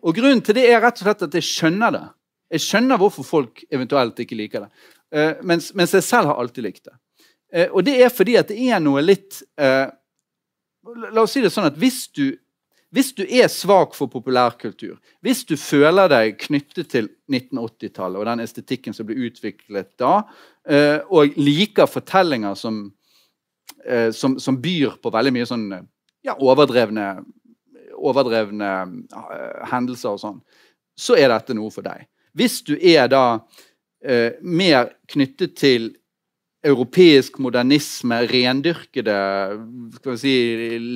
Og Grunnen til det er rett og slett at jeg skjønner det. Jeg skjønner hvorfor folk eventuelt ikke liker det. Uh, mens, mens, jeg selv har alltid likt det. Uh, og det er fordi at det er noe litt La oss si det sånn at hvis du, hvis du er svak for populærkultur, hvis du føler deg knyttet til 1980-tallet og den estetikken som ble utviklet da, og liker fortellinger som, som, som byr på veldig mye sånn ja, overdrevne, overdrevne uh, hendelser og sånn, så er dette noe for deg. Hvis du er da mer knyttet til europeisk modernisme, rendyrkede skal vi si,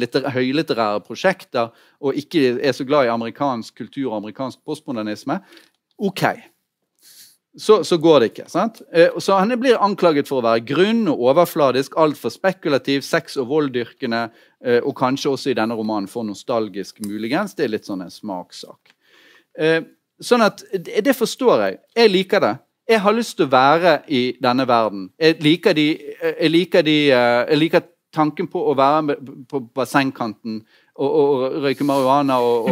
litter, høylitterære prosjekter, og ikke er så glad i amerikansk kultur og amerikansk postmodernisme, OK så, så, går det ikke. sant? Eh, så Han blir anklaget for å være grunn og overfladisk, altfor spekulativ, sex- og volddyrkende, eh, og kanskje også i denne romanen for nostalgisk, muligens. Det er litt sånn en smakssak. Eh, sånn at Det forstår jeg. Jeg liker det. Jeg har lyst til å være i denne verden. Jeg liker, de, jeg liker, de, jeg liker tanken på å være på bassengkanten og, og, og røyke marihuana og,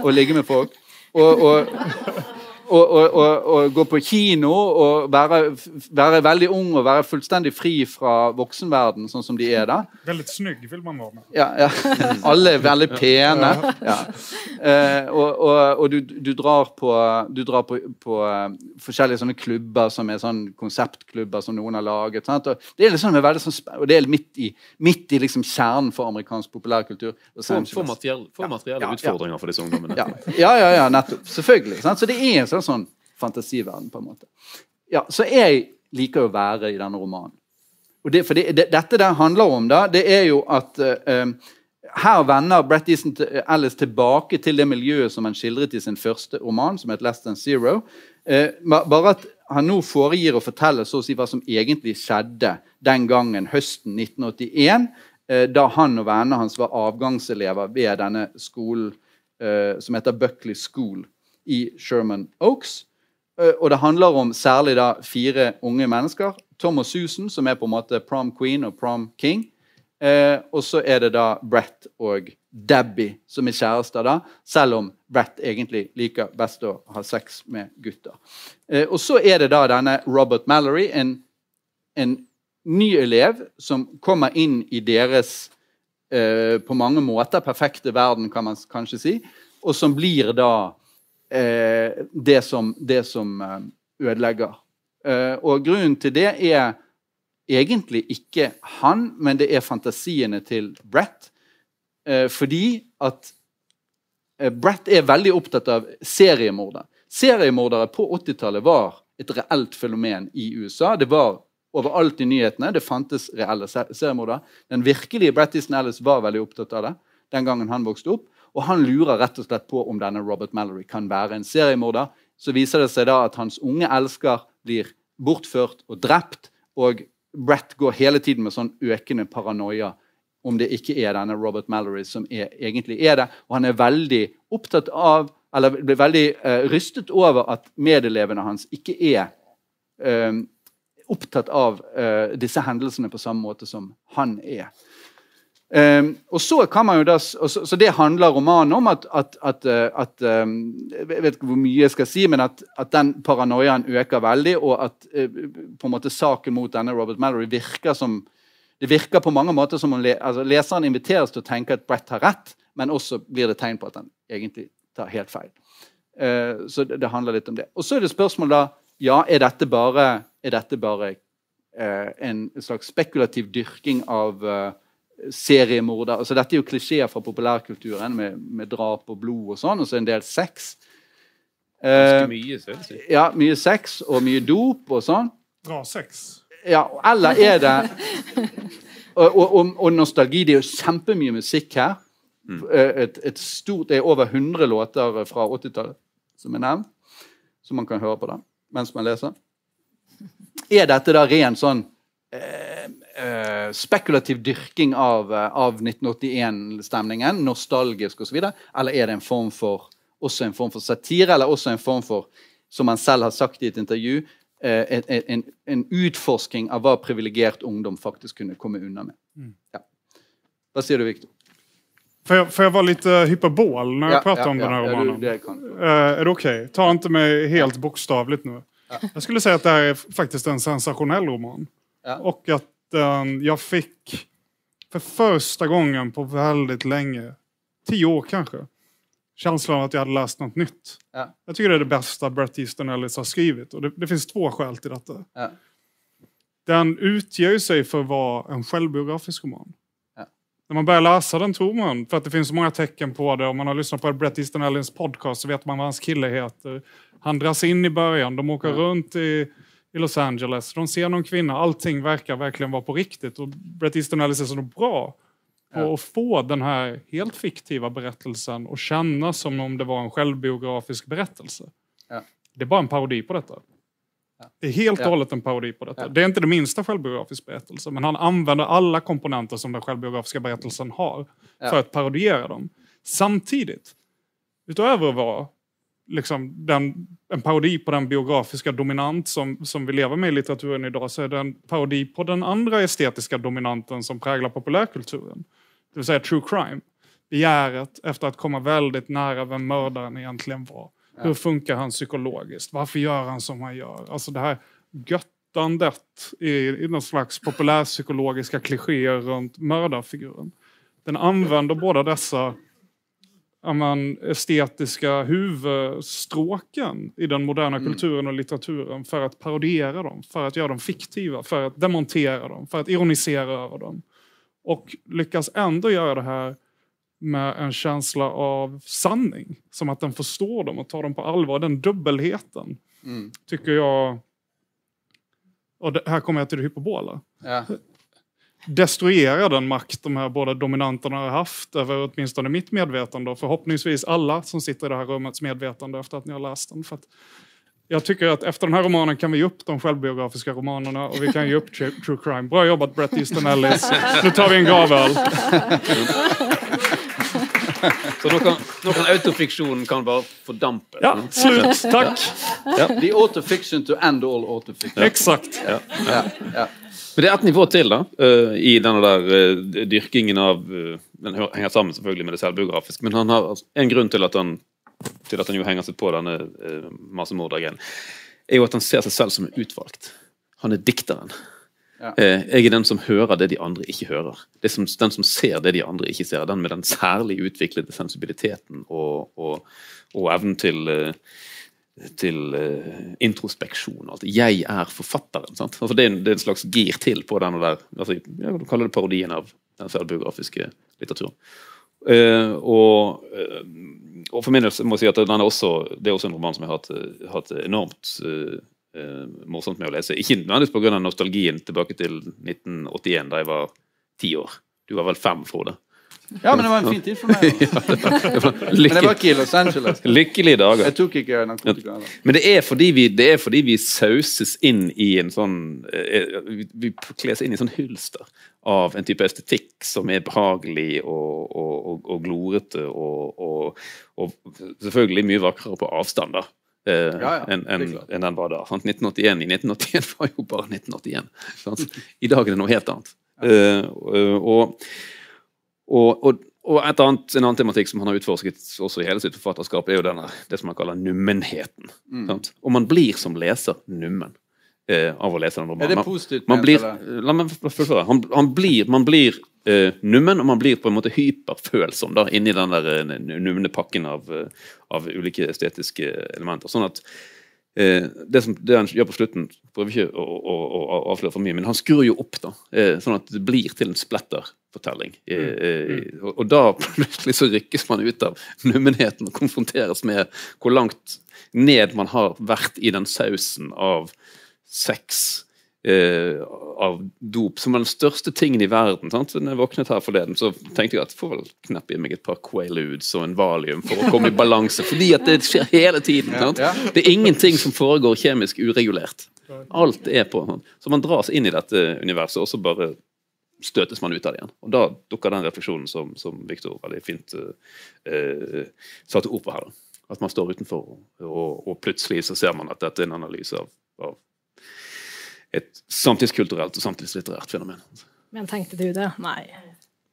og, ligge med folk. og å, gå på kino og være, være, veldig ung og være fullstendig fri fra voksenverden, sånn som de er da. Veldig snygg vil man være med. Ja, ja. Alle er veldig pene. Ja. Eh, og, og, og du, du, drar på, du drar på, på uh, forskjellige sånne klubber som er sånn konseptklubber som noen har laget. og det er liksom veldig sånn, og det er midt i, midt i liksom kjernen for amerikansk populærkultur. For, for, materielle, for materielle utfordringer for disse ungdommene. Ja, ja, ja, nettopp. Selvfølgelig. Sant? Så det er en sånn sånn fantasiverden, på en måte. Ja, Så jeg liker å være i denne romanen. Og det, for det, det, Dette det handler om, da, det er jo at uh, her vender Brett Easton Ellis tilbake til det miljøet som han skildret i sin første roman, som het Less Than Zero. Uh, bare at han nå foregir å fortelle så å si hva som egentlig skjedde den gangen, høsten 1981, uh, da han og vennene hans var avgangselever ved denne skolen som heter Buckley School i Sherman Oaks. Eh, og det handler om særlig da fire unge mennesker. Tom og Susan, som er på en måte prom queen og prom king. Eh, og så er det da Brett og Debbie som er kjærester, da, selv om Brett egentlig liker best å ha sex med gutter. Eh, og så er det da denne Robert Mallory, en, en ny elev som kommer inn i deres eh, på mange måter perfekte verden, kan man kanskje si, og som blir da eh, det som, det som eh, ødelegger. Eh, og grunnen til det er egentlig ikke han, men det er fantasiene til Brett. Eh, fordi at eh, Brett er veldig opptatt av seriemordere. Seriemordere på 80-tallet var et reelt fenomen i USA. Det var overalt i nyhetene. Det fantes reelle seriemordere. Den virkelige Brett Easton Ellis var veldig opptatt av det den gangen han vokste opp. Og han lurer rett og slett på om denne Robert Mallory kan være en seriemorder. Så viser det seg da at hans unge elsker blir bortført og drept. Og Brett går hele tiden med sånn økende paranoia om det ikke er denne Robert Mallory som er, egentlig er det. Og han er veldig opptatt av, eller blir veldig uh, rystet over at medelevene hans ikke er uh, opptatt av uh, disse hendelsene på samme måte som han er. Um, og så kan man jo da, så, så, det handler romanen om at, at, at, eh, at um, Jeg vet ikke hvor mye jeg skal si, men at, den paranoiaen øker veldig, og at uh, på en måte saken mot denne Robert Mallory virker som det virker på mange måter som om le, altså, leseren inviteres til å tenke at Brett har rett, men også blir det tegn på at han egentlig tar helt feil. Uh, så det, det, handler litt om det. Og så er det spørsmål da ja, er dette bare, er dette bare uh, en slags spekulativ dyrking av seriemorder. Altså, dette er jo klisjeer fra populærkulturen med, med, drap og blod og sånn, og så en del sex. Eh, mye, si. Ja, mye sex og mye dop og sånn. Bra sex. Ja, eller er det Og, og, og, nostalgi. Det er jo kjempemye musikk her. Eh, Et, et stort, Det er over 100 låter fra 80-tallet som er nevnt, så man kan høre på den mens man leser. Er dette da ren sånn eh, eh, spekulativ dyrking av, eh, av 1981-stemningen, nostalgisk osv., eller er det en form for, også en form for satire, eller også en form for, som han selv har sagt i et intervju, eh, en, en, utforsking av hva privilegert ungdom faktisk kunne komme unna med? Ja. Hva sier du, Victor? Får jag, får jag vara lite hyperbol när jag Ja, pratar ja, om den här ja, ja, romanen? det. Er är det okej? Ta inte mig helt bokstavligt nu. Jag skulle säga att det här är faktiskt en sensationell roman. Ja. Och att den, jag fick för första gången på väldigt länge, tio år kanske, känslan av att jag hade läst något nytt. Ja. Jag tycker det är det bästa Bret Easton Ellis har skrivit. Och det, det finns två skäl till detta. Ja. Den utger seg sig för att vara en självbiografisk roman. Ja. När man börjar läsa den tror man, för att det finns så många tecken på det. Om man har lyssnat på Bret Easton Ellins podcast så vet man vad hans kille heter. Han dras in i början, de åker runt i, i Los Angeles, de ser någon kvinna, allting verkar verkligen vara på riktigt. Och Bret Easton Ellis är så bra på Ja. att få den här helt fiktiva berättelsen och känna som om det var en självbiografisk berättelse. Ja. Det är bara en parodi på detta. Det är helt och Ja. hållet en parodi på detta. Ja. Det är inte det minsta självbiografisk berättelse, men han använder alla komponenter som den självbiografiska berättelsen har Ja. för att parodiera dem. Samtidigt, utöver att vara liksom den, en parodi på den biografiska dominant som, som vi lever med i litteraturen idag, så är det en parodi på den andra estetiska dominanten som präglar populärkulturen. Det vill säga true crime. Begäret efter att komma väldigt nära vem mördaren egentligen var. Hur funkar han psykologiskt? Varför gör han som han gör? Alltså det här göttandet i, i någon slags populärpsykologiska klichéer runt mördarfiguren. Den använder båda dessa ja, men, estetiska huvudstråken i den moderna kulturen och litteraturen för att parodiera dem, för att göra dem fiktiva, för att demontera dem, för att ironisera över dem. Och lyckas ändå göra det här med en känsla av sanning. Som att den förstår dem och tar dem på allvar. Den dubbelheten Mm. tycker jag... Och det, här kommer jag till det hyperbola. Ja. Destruera den makt de här båda dominanterna har haft över åtminstone mitt medvetande och förhoppningsvis alla som sitter i det här rummets medvetande efter att ni har läst den. För att jag tycker att efter den här romanen kan vi ge upp de självbiografiska romanerna och vi kan ge upp true, true crime. Bra jobbat Brett Easton Ellis. Nu tar vi en gavöl. Så nå kan, nå kan autofiksjonen kan bare fordampe. Ja, slut. Ja. The autofiction to end all autofiction. Exakt. Ja, ja. Men det er et nivå til da, eh, i denne der eh, dyrkingen av eh, Den henger sammen selvfølgelig med det selvbiografiske, men han har altså, en grunn til at han til at han jo henger seg på denne uh, er jo at han ser seg selv som utvalgt. Han er dikteren. Ja. Jeg er den som hører det de andre ikke hører. Det er som, den som ser det de andre ikke ser. Den med den særlig utviklede sensibiliteten og, og, og evnen til eh, til uh, introspeksjon. alt. Jeg er forfatteren. Altså det, er en, det er en slags gir til på denne der altså, Jeg kan kalle det parodien av den selvbiografiske litteraturen. Uh, og, uh, og for min del må jeg si at den er også, det er også en roman som jeg har hatt, hatt enormt morsomt med å lese. Ikke nødvendigvis pga. nostalgien tilbake til 1981, da jeg var ti år. Du var vel fem, Frode? Ja, men det var en fin tid for meg. da. Men det var ikke i Los Angeles. lykkelige dager. Jeg tok ikke narkotika. heller. Men det er fordi vi, det er fordi vi sauses inn i en sånn eh, Vi, vi kles inn i en sånn hylster av en type estetikk som er behagelig og, og, og, og glorete og, selvfølgelig mye vakrere på avstand, da. Uh, Ja, ja, enn en, enn den var da. Sant? 1981 i 1981 var jo bare 1981. Sant? I dag er det noe helt annet. Eh, og, og, og, og et annet, en annen tematikk som han har utforsket også i hele sitt forfatterskap, er jo denne, det som han kaller nummenheten. Mm. Og man blir som leser nummen eh, av å lese den romanen. Er det positivt? man man blir, la meg fullføre. Han, han blir, man blir eh, nummen, og man blir på en måte hyperfølsom da, inni den der eh, numne pakken av, eh, av ulike estetiske elementer. Sånn at eh, det, som, det han gjør på slutten, prøver ikke å, å, å, avsløre for mye, men han skrur jo opp, da, eh, sånn at det blir til en spletterfortelling. Eh, eh, og, og da plutselig så rykkes man ut av nummenheten og konfronteres med hvor langt ned man har vært i den sausen av sex, eh, av dop, som er den største tingen i verden. sant? Så når jeg våknet her forleden, så tenkte jeg at jeg får vel kneppe i meg et par Quailudes og en Valium for å komme i balanse, fordi at det skjer hele tiden. sant? Det er ingenting som foregår kjemisk uregulert. Alt er på. Så man dras inn i dette universet, og så bare støtes man ut av det igjen. Og da dukker den refleksjonen som, som Viktor veldig fint uh, uh, satte ord på her. At man står utenfor, og, og plutselig så ser man at dette er en analyse av, av et samtidskulturelt og samtidslitterært fenomen. Men tenkte du det? Nei.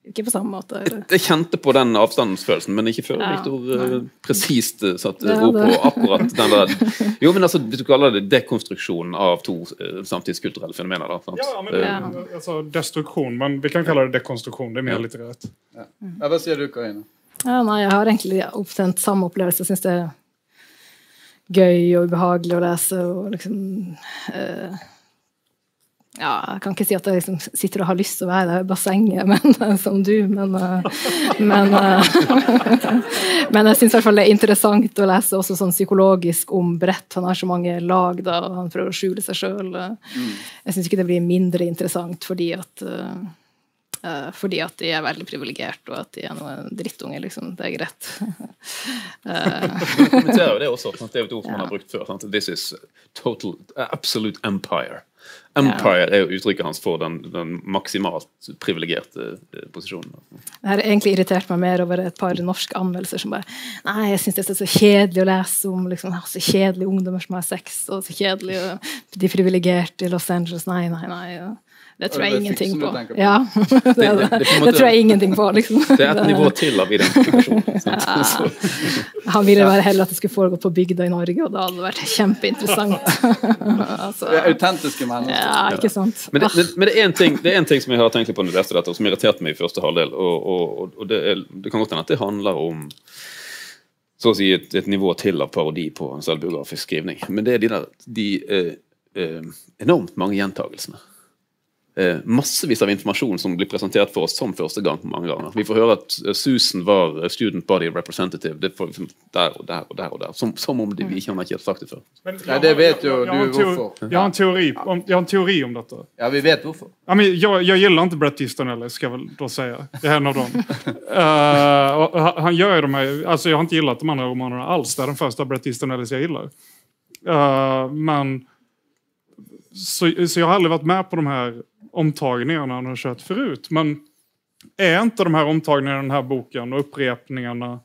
Ikke på samme måte. Eller? Jeg kjente på den avstandsfølelsen, men ikke før Ja, Viktor uh, presist uh, satte Ja, ord på akkurat den der Jo, men altså, hvis du kaller det dekonstruksjon av to uh, samtidskulturelle fenomener, da. Sant? Ja, men Eh, det, destruksjon, destruktion, men vi kan kalle det dekonstruksjon. Det er mer litterært. Ja, hva sier du, Karina? Ja, nei, jeg har egentlig opptent samme opplevelse. Jeg syns det er gøy og ubehagelig å lese og liksom eh, Ja, jeg kan ikke si at jeg liksom sitter og har lyst til å være der i bassenget men, som du, men eh, Men, eh, men jeg syns i hvert fall det er interessant å lese også sånn psykologisk om Brett. Han har så mange lag, da, og han prøver å skjule seg sjøl. Jeg syns ikke det blir mindre interessant fordi at eh, eh, fordi at de er veldig privilegert, og at de er noen drittunger, liksom. Det er greit. Du kommenterer jo det også. Sant? Det er et ord man har brukt før. Sant? This is total, absolute empire. Empire er jo uttrykket hans for den, den maksimalt privilegerte eh, posisjonen. Jeg har egentlig irritert meg mer over et par norske anmeldelser som bare Nei, jeg syns det er så kjedelig å lese om liksom, så kjedelige ungdommer som har sex, og så kjedelig og de privilegerte i Los Angeles. Nei, nei, nei. ja. Det tror jeg ingenting på. Ja, det, tror jeg ingenting på, liksom. Det er et nivå til av identifikasjon. Han ville bare heller at det skulle foregå på bygda i Norge, og da hadde det vært kjempeinteressant. altså, Det er autentiske mennesker. ja, ikke sant. Men det, men, men det, er en ting, det en ting som jeg har tenkt på når jeg leste dette, og som irriterte meg i første halvdel. Og, og, og det, er, det kan godt hende at det handler om så å si et, et nivå til av parodi på en selvbiografisk skrivning. Men det er de der de eh, eh, enormt mange gjentagelsene. Eh, massevis av informasjon som blir presentert for oss som første gang mange ganger. Vi får høre at eh, Susan var eh, student body representative det får liksom der og der og der. og der Som, som om det, vi ikke har ikke sagt det før. Men Nei, det vet ju jag, jag, har en du hvorfor. Jeg har en teori om, dette. har en teori om detta. Ja, vi vet hvorfor. Ja, men jeg, jag gillar inte Brett Easton Ellis, skal jeg vel da si. Det er en av dem. uh, han- gjør jo de här, alltså jag har ikke likt de andre romanene alls. Det er den første Brett Easton Ellis jeg liker. Uh, men så, så jeg har aldri vært med på de här omtagningarna han har kört förut. Men är inte de här omtagningarna i den här boken och upprepningarna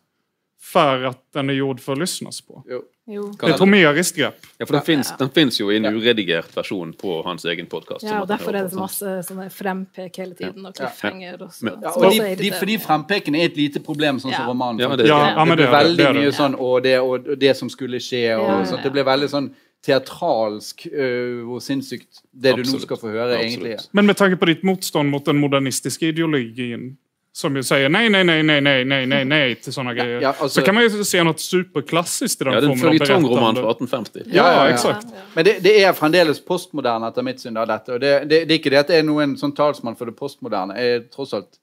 för att den är gjord för att lyssnas på? Jo. Jo. Det är ett homeriskt grepp. Ja, for den finnes jo i en uredigert versjon på hans egen podkast. Ja, og derfor er det så masse sånne frempek hele tiden, og cliffhanger. Og så, Ja, Ja, og de, er de, fordi frempekene er et lite problem, sånn som romanen. Ja, det, det- Ja, ja, det det blir veldig mye sånn og det, og og det som skulle skje, og sånt. Det blir veldig sånn teatralsk og hvor sinnssykt det du nå skal få høre, Absolutt. egentlig er. Men med tanke på ditt motstånd mot den modernistiske ideologien som jo sier nei, nei, nei, nei, nei, nei, nei, til sånne sådana greier. ja, altså, så kan man jo se noe superklassisk i den Ja, det er en formen berättande. fra 1850. Ja, Ja, ja, ja. exakt. Men det, det er fremdeles postmoderne etter mitt syn. av dette, og det, det, det er ikke det at jeg er noen sånn talsmann for det postmoderne. Jeg er tross alt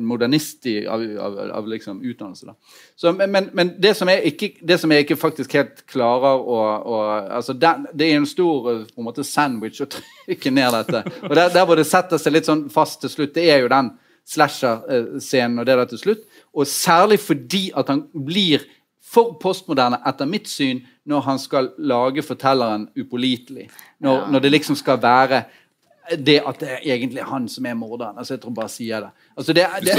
modernist i, av, av, av liksom utdannelse. Da. Så, men men, det, som ikke, det som jeg ikke faktisk helt klarer å, å altså den, Det er en stor eh, på en måte sandwich å trykke ned dette. Og der, der hvor det setter seg litt sånn fast til slutt, det er jo den slasher-scenen og det der til slutt. Og særlig fordi at han blir for postmoderne, etter mitt syn, når han skal lage fortelleren upålitelig. Når, når det liksom skal være det at det er egentlig han som er morderen. Altså, jeg tror bare sier det. Altså, det, det,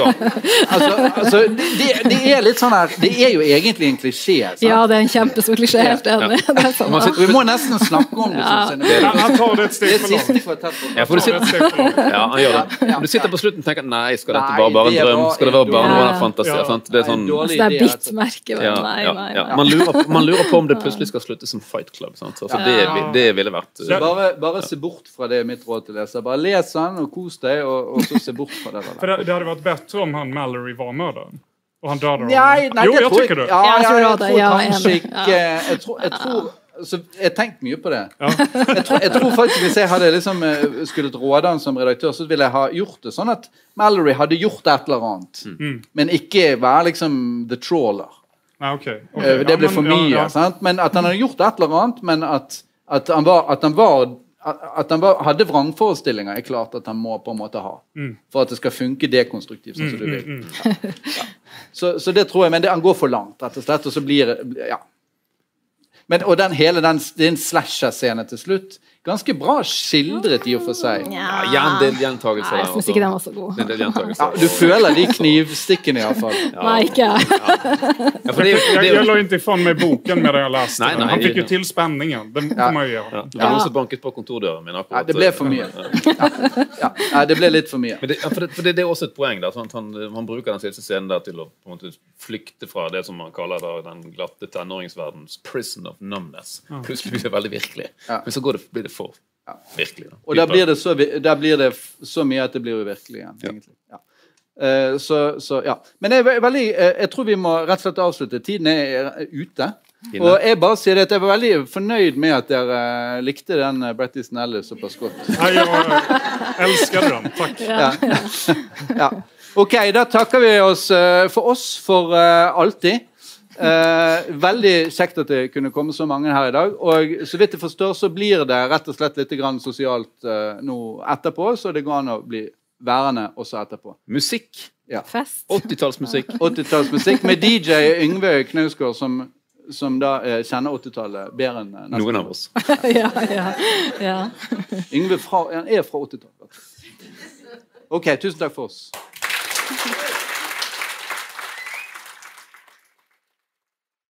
altså, altså, det, det er litt sånn her Det er jo egentlig en klisjé. sant? Ja, det er en kjempestor klisjé. Helt enig. Det er sånn, Man. Vi må nesten snakke om det. Ja. synes jeg. Han, tar det et steg siste kvartett. Ja, for du Han tar det ett sitter, ja. Ja, ja. Du sitter på slutten og tenker nei, skal dette bare være en drøm? Skal det være bare noe av fantasi? Sant? Det er sånn Altså, det er idé, altså. bittmerke. Nei, nei, nei. Man, lurer, på- man lurer på om det plutselig skal slutte som Fight Club. Sant? Altså, det, det ville vært bare, bare se bort fra det, mitt råd til leser. Bare les den og kos deg, og, og så se bort fra det. Der. For det, det hadde vært bedre om han Mallory var morderen? Og han dödade Nei, nei, jo, det jag tror tycker det. Ja, jeg tror jeg tror kanskje ikke Jeg tror, jeg tror så Jeg har tenkt mye på det. Ja. Jeg tror, jeg tror faktisk Hvis jeg hadde liksom eh, skulle råde han som redaktør, så ville jeg ha gjort det sånn at Mallory hadde gjort et eller annet. Mm. Men ikke være liksom the trawler. Ah, okay. Okay. Okej, Det ja, ble men- for ja, mye. ja. Sant? Men at han hadde gjort et eller annet, men at, at, han var, at han var at han var, hadde vrangforestillinger, er klart at han må på en måte ha. Mm. For at det skal funke dekonstruktivt, sånn som du vil. Ja. Så, så det tror jeg, men det, han går for langt, rett og slett. Og så blir Ja. Men, og den hele den, er slasher-scenen til slutt. Ganske bra skildret i og for seg. Ja, ja, en del gjentagelser jeg syns ikke den var så god. En del Ja, du føler de knivstikkene, iallfall. Nei, ikke. Ja, for det, det, Jeg la inte ifrån mig boken med det jeg leste. Nei, nei, Han fikk jo til spenningen. Det Ja. får man gjøre. ja, det var noen som banket på kontordøren min akkurat. Ja, det ble for mye. Ja, ja, det ble litt for mye. Men det, ja, for det, for det, det er også et poeng. Da, Han, Han, han bruker den siste scenen der til å på en måte flykte fra det som man kaller da, den glatte tenåringsverdens 'prison of numbness'. Plutselig blir det veldig virkelig. Ja. Men så går det, blir det for virkelig. Da. Og der blir, det så, der blir det så mye at det blir uvirkelig igjen. Ja. egentlig. Ja. Eh, så, så, ja. Men jeg, veldig, eh, jeg tror vi må rett og slett avslutte. Tiden er ute. Inne. Og jeg bare sier at jeg var veldig fornøyd med at dere eh, likte den Bretty Snelle såpass godt. Jeg jag elsker den. Takk. Ja. ja. OK, da takker vi oss for oss for alltid. Eh, veldig kjekt at det kunne komme så mange her i dag. Og så vidt jeg forstår, så blir det rett og slett litt grann sosialt eh, nå etterpå, så det går an å bli værende også etterpå. Musikk. Fest. 80-tallsmusikk. 80-tallsmusikk med DJ Yngve Knausgård, som, som da eh, kjenner 80-tallet bedre enn eh, nesten Noen av oss. ja, ja, ja. Yngve fra, han er fra 80-tallet. OK, tusen takk for oss.